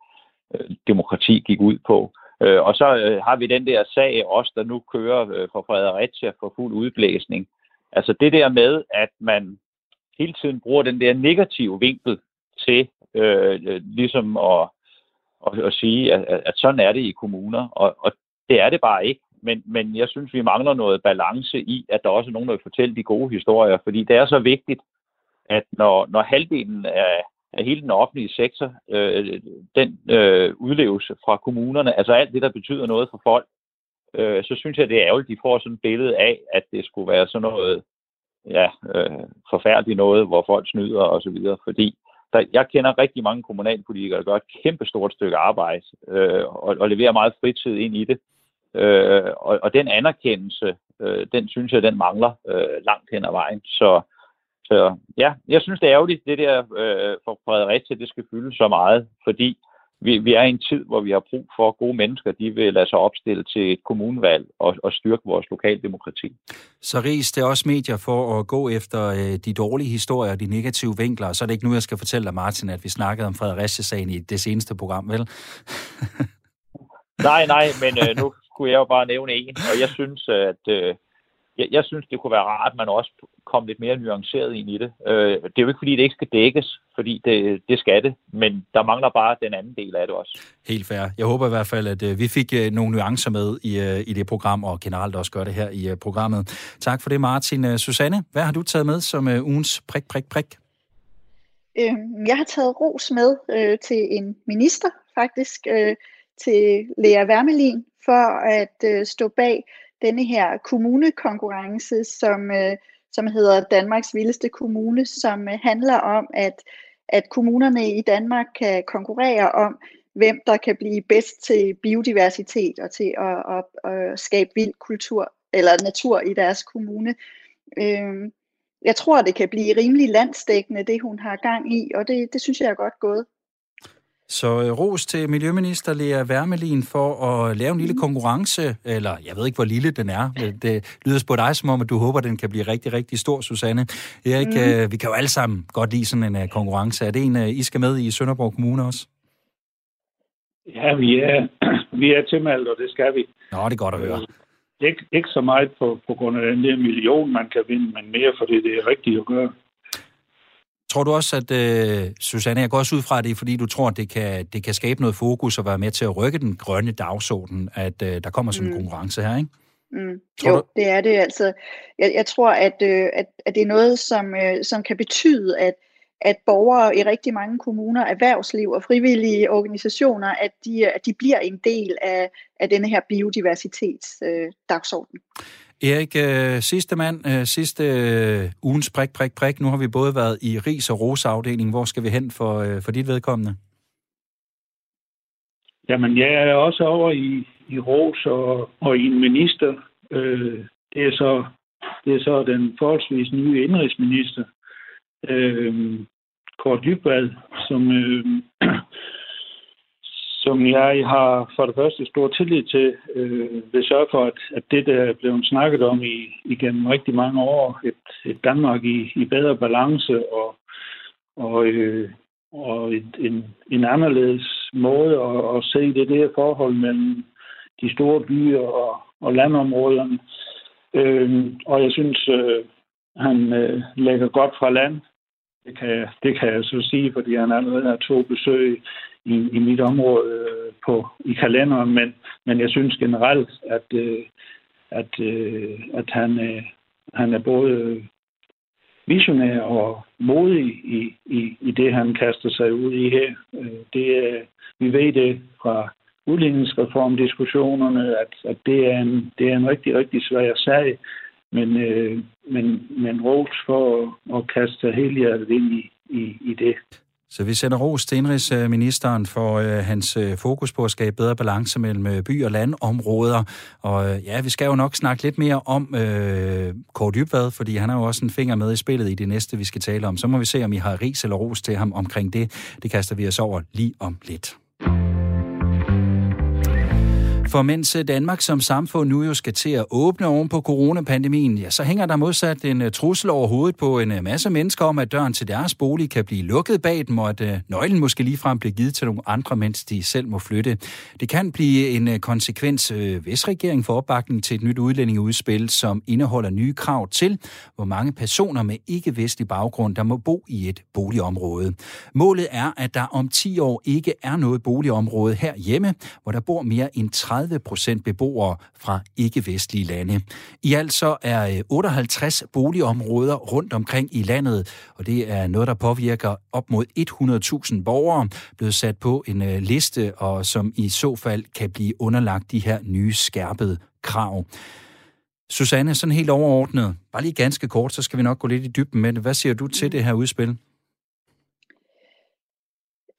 øh, demokrati gik ud på. Øh, og så øh, har vi den der sag også, der nu kører øh, for Fredericia for fuld udblæsning. Altså det der med, at man hele tiden bruger den der negative vinkel til øh, øh ligesom at, at, at sige, at, at sådan er det i kommuner, og, og det er det bare ikke men, men jeg synes, vi mangler noget balance i, at der også er nogen, der vil fortælle de gode historier, fordi det er så vigtigt, at når, når halvdelen af, af hele den offentlige sektor, øh, den øh, udleves fra kommunerne, altså alt det, der betyder noget for folk, øh, så synes jeg, det er ærgerligt, at de får sådan et billede af, at det skulle være sådan noget ja, øh, forfærdeligt noget, hvor folk snyder og så videre, fordi der, jeg kender rigtig mange kommunalpolitikere, der gør et kæmpe stort stykke arbejde øh, og, og leverer meget fritid ind i det. Øh, og, og den anerkendelse, øh, den synes jeg, den mangler øh, langt hen ad vejen. Så, så ja, jeg synes, det er ærgerligt, det der øh, for Fredericia, det skal fylde så meget, fordi vi, vi er i en tid, hvor vi har brug for gode mennesker, de vil lade sig opstille til et kommunvalg og, og styrke vores lokaldemokrati. Så ris det er også medier for at gå efter øh, de dårlige historier, de negative vinkler, så er det ikke nu, jeg skal fortælle dig, Martin, at vi snakkede om Fredericia-sagen i det seneste program, vel? nej, nej, men øh, nu kunne jeg jo bare nævne en, og jeg synes, at øh, jeg, jeg synes, det kunne være rart, at man også kom lidt mere nuanceret ind i det. Øh, det er jo ikke, fordi det ikke skal dækkes, fordi det, det skal det, men der mangler bare den anden del af det også. Helt fair. Jeg håber i hvert fald, at øh, vi fik øh, nogle nuancer med i, øh, i det program, og generelt også gør det her i øh, programmet. Tak for det, Martin. Øh, Susanne, hvad har du taget med som øh, ugens prik, prik, prik? Øh, jeg har taget ros med øh, til en minister, faktisk, øh, til Lea Wermelin, for at øh, stå bag denne her kommunekonkurrence, som, øh, som hedder Danmarks Vildeste Kommune, som øh, handler om, at, at kommunerne i Danmark kan konkurrere om, hvem der kan blive bedst til biodiversitet og til at, at, at skabe vild kultur eller natur i deres kommune. Øh, jeg tror, det kan blive rimelig landsdækkende, det hun har gang i, og det, det synes jeg er godt gået. Så øh, ros til Miljøminister Lea Wermelin for at lave en lille konkurrence, eller jeg ved ikke, hvor lille den er. men Det lyder på dig som om, at du håber, at den kan blive rigtig, rigtig stor, Susanne. Erik, mm. øh, vi kan jo alle sammen godt lide sådan en uh, konkurrence. Er det en, I skal med i Sønderborg Kommune også? Ja, vi er, vi er tilmeldt, og det skal vi. Nå, det er godt at høre. Ikke, ikke så meget på, på grund af den der million, man kan vinde, men mere fordi det er rigtigt at gøre. Tror du også, at, uh, Susanne, jeg går også ud fra, det fordi du tror, at det kan, det kan skabe noget fokus og være med til at rykke den grønne dagsorden, at uh, der kommer sådan en mm. konkurrence her, ikke? Mm. Jo, du? det er det altså. Jeg, jeg tror, at, øh, at, at det er noget, som, øh, som kan betyde, at, at borgere i rigtig mange kommuner, erhvervsliv og frivillige organisationer, at de, at de bliver en del af, af denne her biodiversitetsdagsorden. Øh, Erik, øh, sidste mand, øh, sidste øh, ugens prik, prik, prik. Nu har vi både været i ris- og rosafdelingen. Hvor skal vi hen for, øh, for dit vedkommende? Jamen, jeg er også over i, i ros og, og i en minister. Øh, det, er så, det er så den forholdsvis nye indrigsminister, øh, Kort Dybvad, som, øh, som jeg har for det første stor tillid til, øh, vil sørge for, at, at det, der er blevet snakket om i, igennem rigtig mange år, et, et Danmark i, i bedre balance og, og, øh, og et, en, en anderledes måde at, at se det der forhold mellem de store byer og, og landområderne. Øh, og jeg synes, øh, han øh, lægger godt fra land det kan, jeg, det kan jeg så sige, fordi han allerede har to besøg i, i mit område øh, på, i kalenderen, men, men jeg synes generelt, at, øh, at, øh, at han, øh, han er både visionær og modig i, i, i det, han kaster sig ud i her. Øh, det, vi ved det fra udligningsreformdiskussionerne, at, at det, er en, det er en rigtig, rigtig svær sag, men, øh, men, men ros for at, at kaste helhjertet ind i, i, i det. Så vi sender ros til indrigsministeren for øh, hans øh, fokus på at skabe bedre balance mellem øh, by- og landområder. Og øh, ja, vi skal jo nok snakke lidt mere om øh, Kåre Dybvad, fordi han har jo også en finger med i spillet i det næste, vi skal tale om. Så må vi se, om I har ris eller ros til ham omkring det. Det kaster vi os over lige om lidt. For mens øh, Danmark som samfund nu jo skal til at åbne oven på coronapandemien, ja, så hænger der modsat en øh, trussel over hovedet på en øh, masse mennesker om, at døren til deres bolig kan blive lukket bag dem, og at nøglen måske ligefrem bliver givet til nogle andre, mens de selv må flytte. Det kan blive en konsekvens, hvis regeringen får opbakning til et nyt udlændingeudspil, som indeholder nye krav til, hvor mange personer med ikke-vestlig baggrund, der må bo i et boligområde. Målet er, at der om 10 år ikke er noget boligområde herhjemme, hvor der bor mere end 30 30 procent beboere fra ikke-vestlige lande. I alt så er 58 øh, boligområder rundt omkring i landet, og det er noget, der påvirker op mod 100.000 borgere, blevet sat på en øh, liste, og som i så fald kan blive underlagt de her nye skærpede krav. Susanne, sådan helt overordnet, bare lige ganske kort, så skal vi nok gå lidt i dybden med det. Hvad siger du til det her udspil?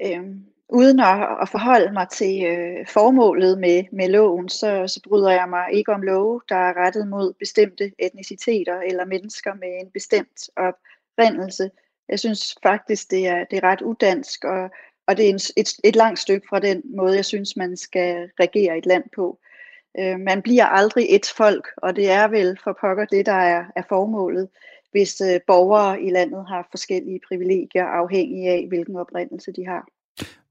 Øhm, uden at, at forholde mig til øh, formålet med, med loven, så, så bryder jeg mig ikke om love, der er rettet mod bestemte etniciteter eller mennesker med en bestemt oprindelse. Jeg synes faktisk, det er, det er ret udansk, og, og det er en, et, et langt stykke fra den måde, jeg synes, man skal regere et land på. Øh, man bliver aldrig et folk, og det er vel for pokker det, der er, er formålet, hvis øh, borgere i landet har forskellige privilegier afhængig af, hvilken oprindelse de har.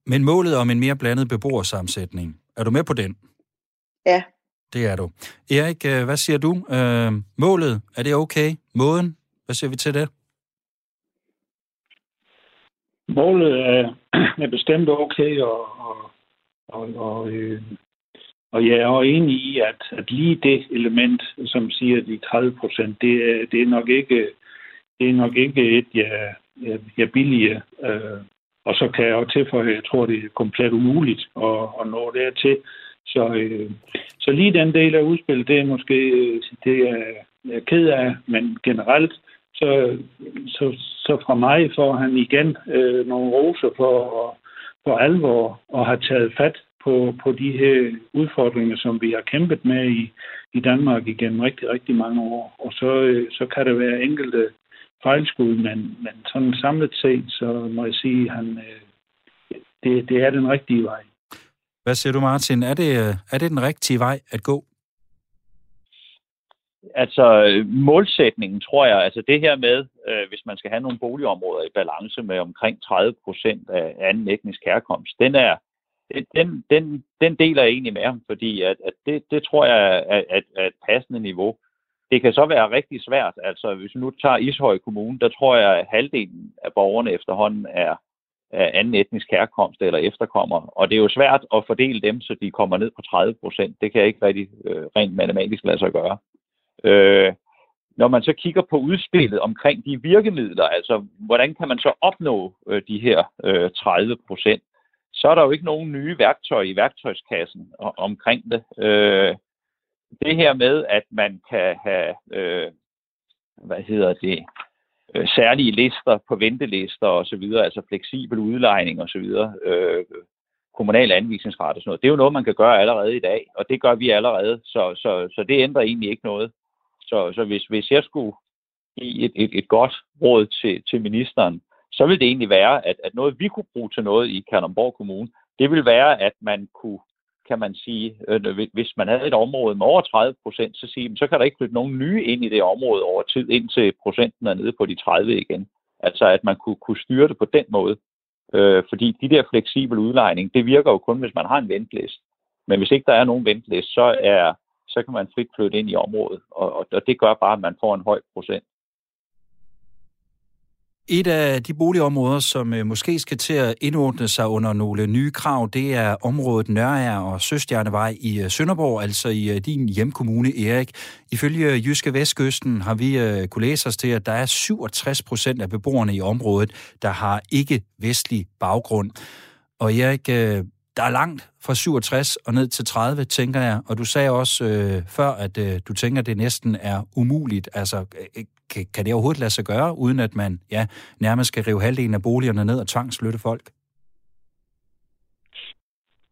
Men målet om en mere blandet beboersammensætning, er du med på den? Ja. Det er du. Erik, øh, hvad siger du? Øh, målet, er det okay? Måden, hvad siger vi til det? Målet er, er bestemt okay, og, og, og, og, øh, og jeg er også enig i, at, at lige det element, som siger de 30 procent, det, er, det er nok ikke det er nok ikke et, jeg, jeg, jeg billiger. Øh, og så kan jeg jo tilføje, at jeg tror, det er komplet umuligt at, at nå dertil. Så, øh, så lige den del af udspillet, det er måske øh, det er jeg er ked af, men generelt, så, så, så fra mig får han igen øh, nogle roser for, for alvor og har taget fat på, på de her udfordringer, som vi har kæmpet med i, i Danmark igennem rigtig, rigtig mange år. Og så, øh, så kan der være enkelte fejlskud, men, men sådan samlet set, så må jeg sige, at han, øh, det, det er den rigtige vej. Hvad siger du, Martin? Er det, er det den rigtige vej at gå? Altså, målsætningen, tror jeg, altså det her med, øh, hvis man skal have nogle boligområder i balance med omkring 30 procent af anden etnisk herkomst, den er, den, den, den deler jeg egentlig med ham, fordi at, at det, det tror jeg er, er, er et passende niveau. Det kan så være rigtig svært. Altså, hvis vi nu tager Ishøj Kommune, der tror jeg, at halvdelen af borgerne efterhånden er af anden etnisk herkomst eller efterkommer. Og det er jo svært at fordele dem, så de kommer ned på 30 procent. Det kan jeg ikke rigtig øh, rent matematisk lade sig gøre. Øh, når man så kigger på udspillet omkring de virkemidler, altså hvordan kan man så opnå øh, de her øh, 30 procent, så er der jo ikke nogen nye værktøjer i værktøjskassen omkring det. Øh, det her med, at man kan have, øh, hvad hedder det, øh, særlige lister på ventelister og så videre, altså fleksibel udlejning og så videre, øh, kommunal anvisningsret og sådan noget. Det er jo noget, man kan gøre allerede i dag, og det gør vi allerede, så, så, så det ændrer egentlig ikke noget. Så, så hvis, hvis jeg skulle give et, et, et godt råd til, til ministeren, så vil det egentlig være, at, at noget, vi kunne bruge til noget i Kalundborg Kommune, det vil være, at man kunne, kan man sige, øh, hvis man havde et område med over 30 procent, så, sige, så kan der ikke flytte nogen nye ind i det område over tid, indtil procenten er nede på de 30 igen. Altså at man kunne, kunne styre det på den måde. Øh, fordi de der fleksible udlejning, det virker jo kun, hvis man har en ventlist. Men hvis ikke der er nogen ventlist, så, er, så kan man frit flytte ind i området, og, og det gør bare, at man får en høj procent. Et af de boligområder, som øh, måske skal til at indordne sig under nogle nye krav, det er området Nørre og Søstjernevej i øh, Sønderborg, altså i øh, din hjemkommune, Erik. Ifølge Jyske Vestkysten har vi kunne læse os til, at der er 67 procent af beboerne i området, der har ikke-vestlig baggrund. Og Erik, der er langt fra 67 og ned til 30, tænker jeg. Og du sagde også øh, før, at øh, du tænker, at det næsten er umuligt. Altså, øh, kan, kan det overhovedet lade sig gøre, uden at man ja, nærmest skal rive halvdelen af boligerne ned og tvangsflytte folk?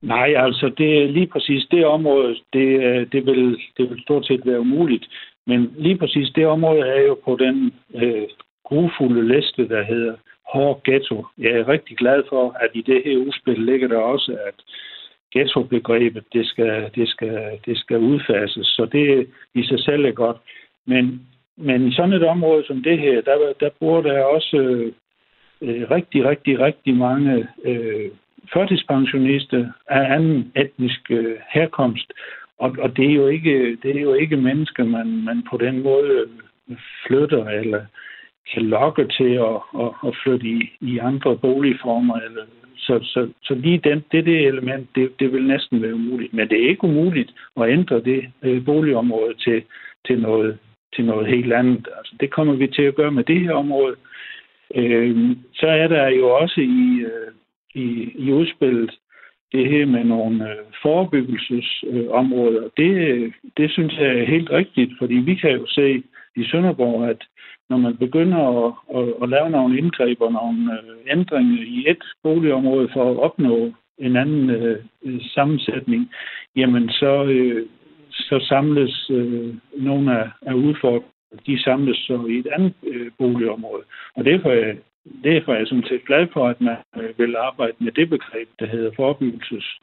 Nej, altså det lige præcis det område, det, øh, det, vil, det vil stort set være umuligt. Men lige præcis det område er jo på den øh, grufulde liste, der hedder hård ghetto. Jeg er rigtig glad for, at i det her udspil ligger der også, at ghettobegrebet, det skal, det, skal, det skal udfases. Så det i sig selv er godt. Men, men i sådan et område som det her, der, der bor der også øh, øh, rigtig, rigtig, rigtig mange øh, førtidspensionister af anden etnisk øh, herkomst. Og, og det, er jo ikke, det er jo ikke mennesker, man, man på den måde øh, flytter eller kan lokke til at, at, at flytte i, i andre boligformer. Eller, så, så, så lige den, det, det element, det, det vil næsten være umuligt. Men det er ikke umuligt at ændre det øh, boligområde til, til, noget, til noget helt andet. Altså, det kommer vi til at gøre med det her område. Øh, så er der jo også i, øh, i, i udspillet det her med nogle øh, forebyggelsesområder. Øh, det, det synes jeg er helt rigtigt, fordi vi kan jo se i Sønderborg, at når man begynder at, at, at lave nogle indgreb og nogle øh, ændringer i et boligområde for at opnå en anden øh, sammensætning, jamen så, øh, så samles øh, nogle af, af udfordringerne, de samles så i et andet øh, boligområde. Og derfor er, derfor er jeg sådan set glad for, at man øh, vil arbejde med det begreb, der hedder forebyggelses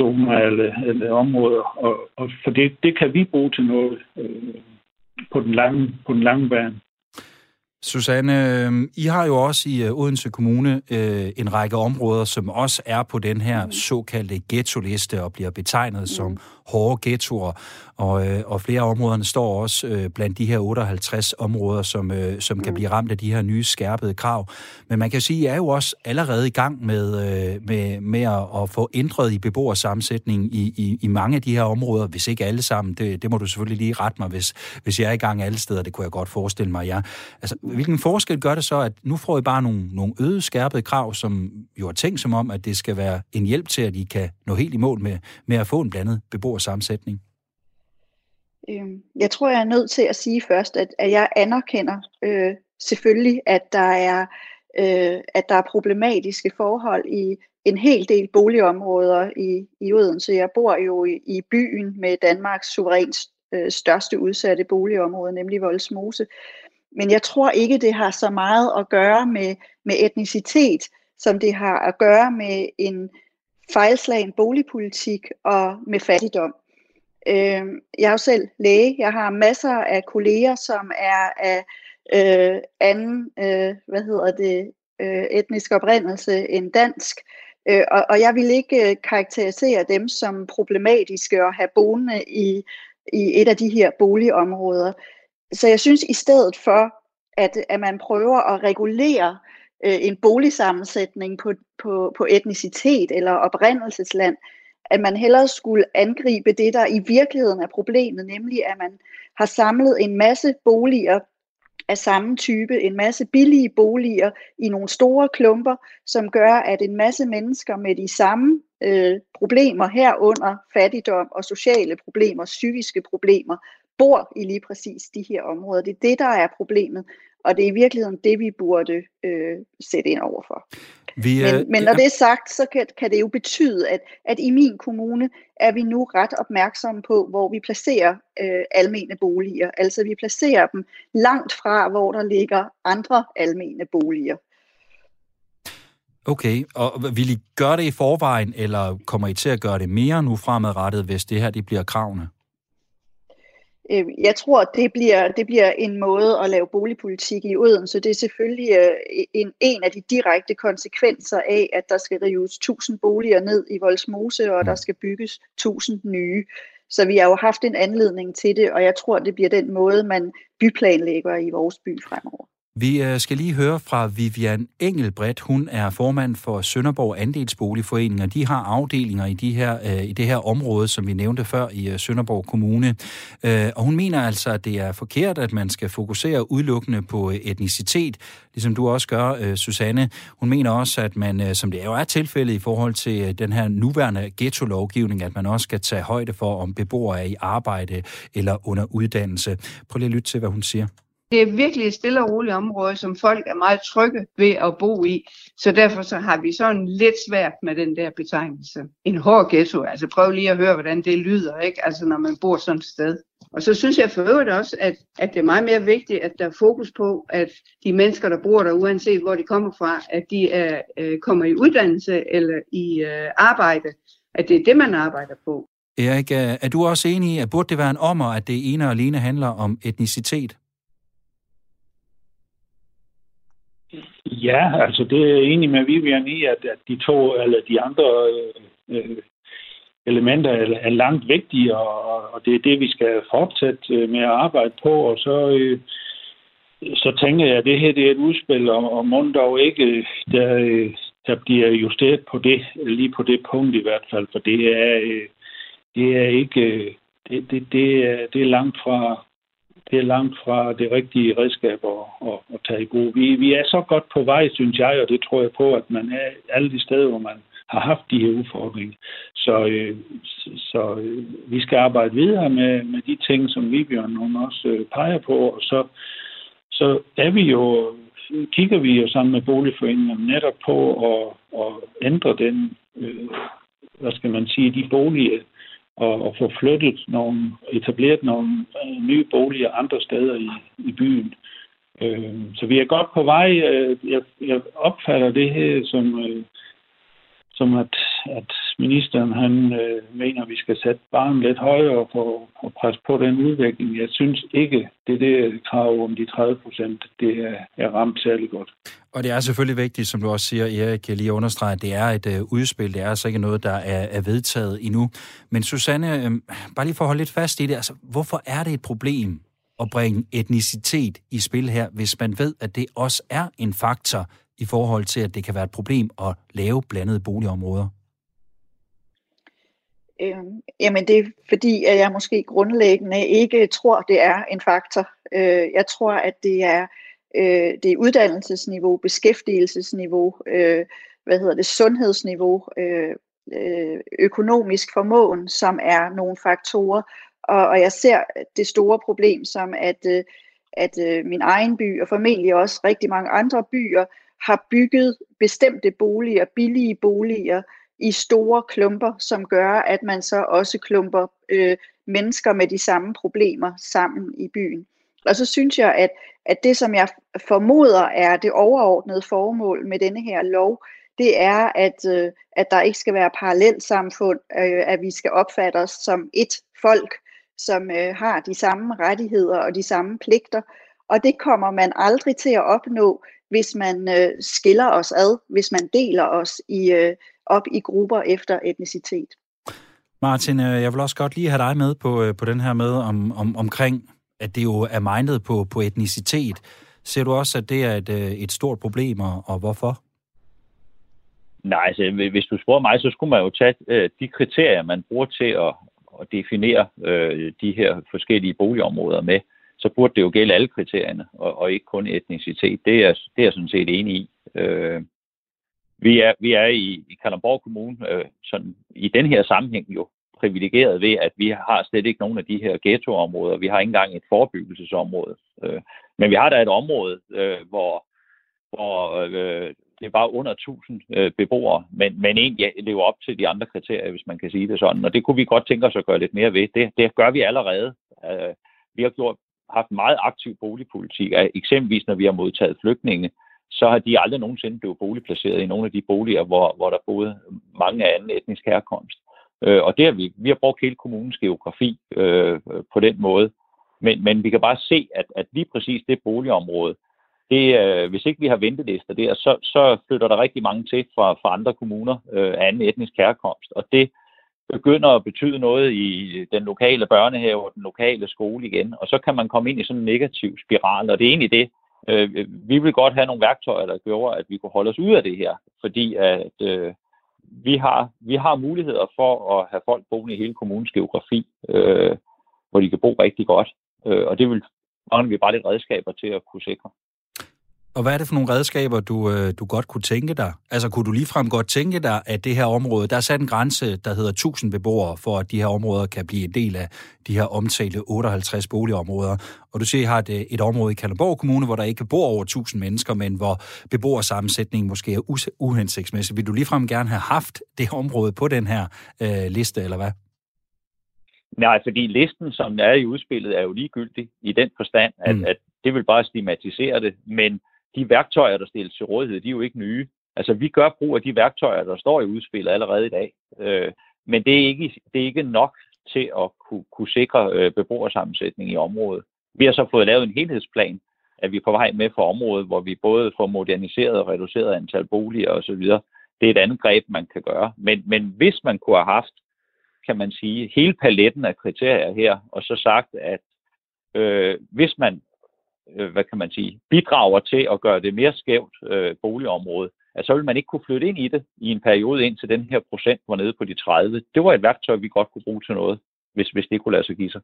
eller, eller områder, og, og for det, det kan vi bruge til noget øh, på den lange, på den lange bane. Susanne, øhm, I har jo også i øh, Odense Kommune øh, en række områder, som også er på den her mm. såkaldte ghetto-liste og bliver betegnet mm. som hårde ghettoer. Og, øh, og flere af områderne står også øh, blandt de her 58 områder, som, øh, som mm. kan blive ramt af de her nye skærpede krav. Men man kan sige, at I er jo også allerede i gang med, øh, med, med at, at få ændret i beboersammensætningen i, i, i mange af de her områder, hvis ikke alle sammen. Det, det må du selvfølgelig lige rette mig, hvis, hvis jeg er i gang alle steder. Det kunne jeg godt forestille mig, ja. Altså, hvilken forskel gør det så, at nu får I bare nogle, nogle øde skærpede krav, som jo er tænkt som om, at det skal være en hjælp til, at I kan nå helt i mål med, med at få en blandet beboersammensætning? Øhm, jeg tror, jeg er nødt til at sige først, at, at jeg anerkender øh, selvfølgelig, at der er øh, at der er problematiske forhold i en hel del boligområder i, i Odense. Jeg bor jo i, i byen med Danmarks suverænt øh, største udsatte boligområde, nemlig Voldsmose. Men jeg tror ikke, det har så meget at gøre med, med etnicitet, som det har at gøre med en fejlslagen boligpolitik og med fattigdom. Øh, jeg er jo selv læge. Jeg har masser af kolleger, som er af øh, anden, øh, hvad hedder det, øh, etnisk oprindelse end dansk. Øh, og, og jeg vil ikke øh, karakterisere dem som problematiske at have boende i, i et af de her boligområder. Så jeg synes i stedet for, at, at man prøver at regulere øh, en boligsammensætning på, på, på etnicitet eller oprindelsesland, at man hellere skulle angribe det, der i virkeligheden er problemet, nemlig at man har samlet en masse boliger af samme type, en masse billige boliger i nogle store klumper, som gør, at en masse mennesker med de samme øh, problemer herunder fattigdom og sociale problemer, psykiske problemer, bor i lige præcis de her områder. Det er det, der er problemet, og det er i virkeligheden det, vi burde øh, sætte ind over for. Vi, men, øh, men når det er sagt, så kan, kan det jo betyde, at, at i min kommune er vi nu ret opmærksomme på, hvor vi placerer øh, almene boliger. Altså vi placerer dem langt fra, hvor der ligger andre almene boliger. Okay, og vil I gøre det i forvejen, eller kommer I til at gøre det mere nu fremadrettet, hvis det her det bliver kravene? Øh, jeg tror, det bliver, det bliver en måde at lave boligpolitik i Odense. Det er selvfølgelig øh, en, en af de direkte konsekvenser af, at der skal rives 1000 boliger ned i Voldsmose, og der skal bygges 1000 nye. Så vi har jo haft en anledning til det, og jeg tror, det bliver den måde, man byplanlægger i vores by fremover. Vi øh, skal lige høre fra Vivian Engelbredt. Hun er formand for Sønderborg Andelsboligforening, og de har afdelinger i, de her, øh, i det her område, som vi nævnte før i øh, Sønderborg Kommune. Og hun mener altså, at det er forkert, at man skal fokusere udelukkende på etnicitet, ligesom du også gør, Susanne. Hun mener også, at man, som det jo er tilfældet i forhold til den her nuværende ghetto-lovgivning, at man også skal tage højde for, om beboere er i arbejde eller under uddannelse. Prøv lige at lytte til, hvad hun siger. Det er virkelig et stille og roligt område, som folk er meget trygge ved at bo i. Så derfor så har vi sådan lidt svært med den der betegnelse. En hård ghetto, altså prøv lige at høre, hvordan det lyder, ikke? Altså når man bor sådan et sted. Og så synes jeg for øvrigt også, at, at det er meget mere vigtigt, at der er fokus på, at de mennesker, der bor der, uanset hvor de kommer fra, at de er, øh, kommer i uddannelse eller i øh, arbejde. At det er det, man arbejder på. Erik, er du også enig i, at burde det være en ommer, at det ene og alene handler om etnicitet? Ja, altså det er enig med Vivian i, at, at de to eller de andre øh, øh elementer er, er langt vigtige, og, og det er det, vi skal fortsætte øh, med at arbejde på. Og så, øh, så tænker jeg, at det her det er et udspil, og, og må dog ikke, der, øh, der bliver justeret på det, lige på det punkt i hvert fald, for det er, øh, det er ikke, det, det, det, er, det er langt fra, det er langt fra det rigtige redskab at, at, at tage i brug. Vi, vi er så godt på vej, synes jeg, og det tror jeg på, at man er alle de steder, hvor man har haft de her udfordringer. Så, øh, så øh, vi skal arbejde videre med, med de ting, som Vibjørn hun også øh, peger på, og så, så er vi jo, kigger vi jo sammen med boligforeningen netop på at, at ændre den, øh, hvad skal man sige, de boliger, og, og få flyttet nogle, etableret nogle øh, nye boliger andre steder i, i byen. Øh, så vi er godt på vej. Øh, jeg, jeg opfatter det her som, øh, som at, at ministeren han øh, mener, at vi skal sætte barnet lidt højere for at presse på den udvikling. Jeg synes ikke, det der krav om de 30 procent, det er, er ramt særlig godt. Og det er selvfølgelig vigtigt, som du også siger, Erik, jeg lige understreger, at det er et øh, udspil. Det er altså ikke noget, der er, er vedtaget endnu. Men Susanne, øh, bare lige for at holde lidt fast i det, altså, hvorfor er det et problem at bringe etnicitet i spil her, hvis man ved, at det også er en faktor i forhold til, at det kan være et problem at lave blandede boligområder? Øhm, jamen det er fordi, at jeg måske grundlæggende ikke tror, det er en faktor. Øh, jeg tror, at det er øh, det er uddannelsesniveau, beskæftigelsesniveau, øh, hvad hedder det, sundhedsniveau, øh, øh, økonomisk formåen, som er nogle faktorer. Og, og jeg ser det store problem som, at, øh, at øh, min egen by, og formentlig også rigtig mange andre byer, har bygget bestemte boliger, billige boliger, i store klumper, som gør, at man så også klumper øh, mennesker med de samme problemer sammen i byen. Og så synes jeg, at, at det, som jeg formoder er det overordnede formål med denne her lov, det er, at, øh, at der ikke skal være parallelt samfund, øh, at vi skal opfatte os som et folk, som øh, har de samme rettigheder og de samme pligter. Og det kommer man aldrig til at opnå, hvis man øh, skiller os ad, hvis man deler os i, øh, op i grupper efter etnicitet. Martin, øh, jeg vil også godt lige have dig med på, øh, på den her med om, om, omkring, at det jo er mindet på, på etnicitet. Ser du også, at det er et, øh, et stort problem, og, og hvorfor? Nej, altså, hvis du spørger mig, så skulle man jo tage øh, de kriterier, man bruger til at, at definere øh, de her forskellige boligområder med. Så burde det jo gælde alle kriterierne, og, og ikke kun etnicitet. Det er, det er jeg sådan set enig i. Øh, vi er, vi er i, i Kalundborg Kommune øh, sådan, i den her sammenhæng jo privilegeret ved, at vi har slet ikke nogen af de her ghettoområder. Vi har ikke engang et forebyggelsesområde. Øh, men vi har da et område, øh, hvor, hvor øh, det er bare under 1000 øh, beboere, men, men egentlig lever op til de andre kriterier, hvis man kan sige det sådan. Og det kunne vi godt tænke os at gøre lidt mere ved. Det, det gør vi allerede. Øh, vi har gjort, haft meget aktiv boligpolitik. Eksempelvis når vi har modtaget flygtninge, så har de aldrig nogensinde blevet boligplaceret i nogle af de boliger, hvor, hvor der boede mange af anden etnisk herkomst. Øh, og det har vi, vi har brugt hele kommunens geografi øh, på den måde. Men, men vi kan bare se, at, at lige præcis det boligområde, det, øh, hvis ikke vi har ventelister der, så, så flytter der rigtig mange til fra, fra andre kommuner øh, af anden etnisk herkomst. Og det begynder at betyde noget i den lokale børnehave og den lokale skole igen. Og så kan man komme ind i sådan en negativ spiral, og det er egentlig det, øh, vi vil godt have nogle værktøjer, der gjorde, at vi kunne holde os ud af det her. Fordi at øh, vi, har, vi har muligheder for at have folk boende i hele kommunens geografi, øh, hvor de kan bo rigtig godt. Øh, og det vil mangler vi bare lidt redskaber til at kunne sikre. Og hvad er det for nogle redskaber, du, øh, du godt kunne tænke dig? Altså, kunne du ligefrem godt tænke dig, at det her område, der er sat en grænse, der hedder 1000 beboere, for at de her områder kan blive en del af de her omtalte 58 boligområder. Og du siger, I har et, et område i Kalundborg Kommune, hvor der ikke bor over 1000 mennesker, men hvor beboersammensætningen måske er uhensigtsmæssig. Vil du ligefrem gerne have haft det område på den her øh, liste, eller hvad? Nej, fordi listen, som er i udspillet, er jo ligegyldig i den forstand, at, mm. at det vil bare stigmatisere det, men de værktøjer, der stilles til rådighed, de er jo ikke nye. Altså, vi gør brug af de værktøjer, der står i udspillet allerede i dag. Øh, men det er, ikke, det er ikke nok til at kunne, kunne sikre øh, beboersammensætning i området. Vi har så fået lavet en helhedsplan, at vi er på vej med for området, hvor vi både får moderniseret og reduceret antal boliger osv. Det er et andet greb, man kan gøre. Men, men hvis man kunne have haft, kan man sige, hele paletten af kriterier her, og så sagt, at øh, hvis man øh, hvad kan man sige, bidrager til at gøre det mere skævt øh, boligområde, at så vil man ikke kunne flytte ind i det i en periode ind til den her procent var nede på de 30. Det var et værktøj, vi godt kunne bruge til noget hvis, hvis det kunne lade sig give sig.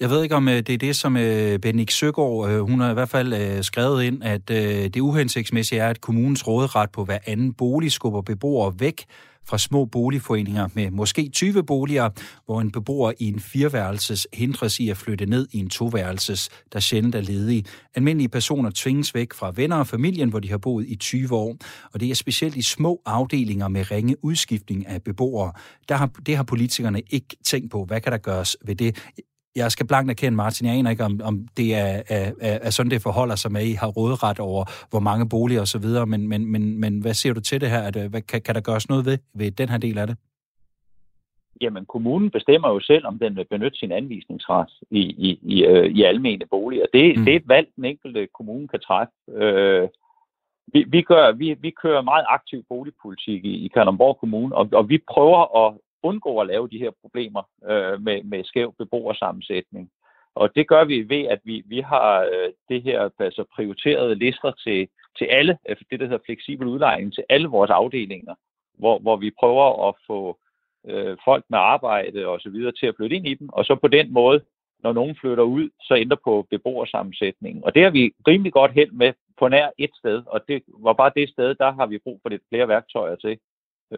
Jeg ved ikke, om øh, det er det, som øh, Benik Søgaard, øh, hun har i hvert fald øh, skrevet ind, at øh, det uhensigtsmæssige er, at kommunens råderet på hver anden bolig skubber beboere væk fra små boligforeninger med måske 20 boliger, hvor en beboer i en fireværelses hindres i at flytte ned i en toværelses, der sjældent er ledig. Almindelige personer tvinges væk fra venner og familien, hvor de har boet i 20 år, og det er specielt i små afdelinger med ringe udskiftning af beboere. Der har, det har politikerne ikke tænkt på. Hvad kan der gøres ved det? Jeg skal blankt erkende, Martin, jeg aner ikke, om, om det er, er, er sådan, det forholder sig med, at I har rådret over, hvor mange boliger og så videre, men, men, men, men hvad siger du til det her? At, hvad, kan, kan der gøres noget ved, ved den her del af det? Jamen, kommunen bestemmer jo selv, om den vil benytte sin anvisningsret i, i, i, øh, i almene boliger. Det, mm. det er et valg, den enkelte kommune kan træffe. Øh, vi, vi, gør, vi, vi kører meget aktiv boligpolitik i, i Kalundborg Kommune, og, og vi prøver at undgå at lave de her problemer øh, med, med skæv beboersammensætning. Og det gør vi ved, at vi, vi har øh, det her altså prioriterede lister til, til alle, øh, det der hedder fleksibel udlejning, til alle vores afdelinger, hvor, hvor vi prøver at få øh, folk med arbejde og så videre til at flytte ind i dem, og så på den måde, når nogen flytter ud, så ændrer på beboersammensætningen. Og det har vi rimelig godt held med på nær et sted, og det var bare det sted, der har vi brug for lidt flere værktøjer til.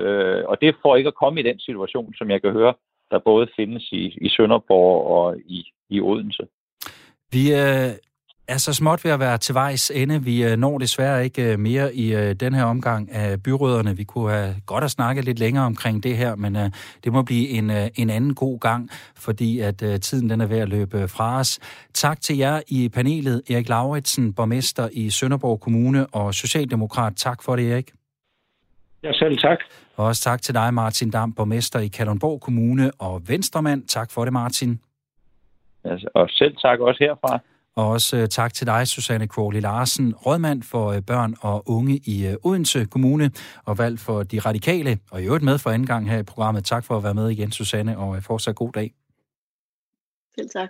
Øh, og det får ikke at komme i den situation, som jeg kan høre, der både findes i, i Sønderborg og i, i Odense. Vi øh, er så småt ved at være til vejs ende. Vi øh, når desværre ikke øh, mere i øh, den her omgang af byråderne. Vi kunne have godt at snakket lidt længere omkring det her, men øh, det må blive en, øh, en anden god gang, fordi at øh, tiden den er ved at løbe fra os. Tak til jer i panelet, Erik Lauritsen, borgmester i Sønderborg Kommune og Socialdemokrat. Tak for det, Erik. Ja, selv tak. Og også tak til dig, Martin Dam, borgmester i Kalundborg Kommune og Venstremand. Tak for det, Martin. Ja, og selv tak også herfra. Og også uh, tak til dig, Susanne Kvåli Larsen, rådmand for uh, børn og unge i uh, Odense Kommune, og valgt for de radikale, og i øvrigt med for anden gang her i programmet. Tak for at være med igen, Susanne, og fortsat god dag. Selv tak.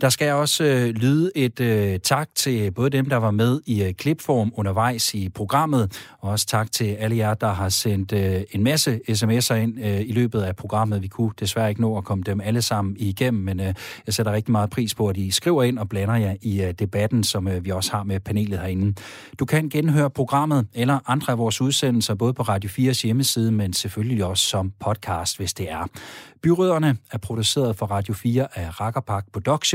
Der skal også øh, lyde et øh, tak til både dem, der var med i øh, klipform undervejs i programmet, og også tak til alle jer, der har sendt øh, en masse sms'er ind øh, i løbet af programmet. Vi kunne desværre ikke nå at komme dem alle sammen igennem, men øh, jeg sætter rigtig meget pris på, at I skriver ind og blander jer i øh, debatten, som øh, vi også har med panelet herinde. Du kan genhøre programmet eller andre af vores udsendelser, både på Radio 4's hjemmeside, men selvfølgelig også som podcast, hvis det er. Byrødderne er produceret for Radio 4 af Rakkerpark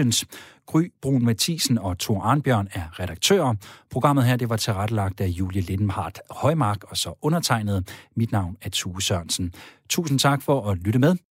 Weekends. Gry Brun Mathisen og Thor Arnbjørn er redaktører. Programmet her det var tilrettelagt af Julie Lindenhardt Højmark og så undertegnet. Mit navn er Tue Sørensen. Tusind tak for at lytte med.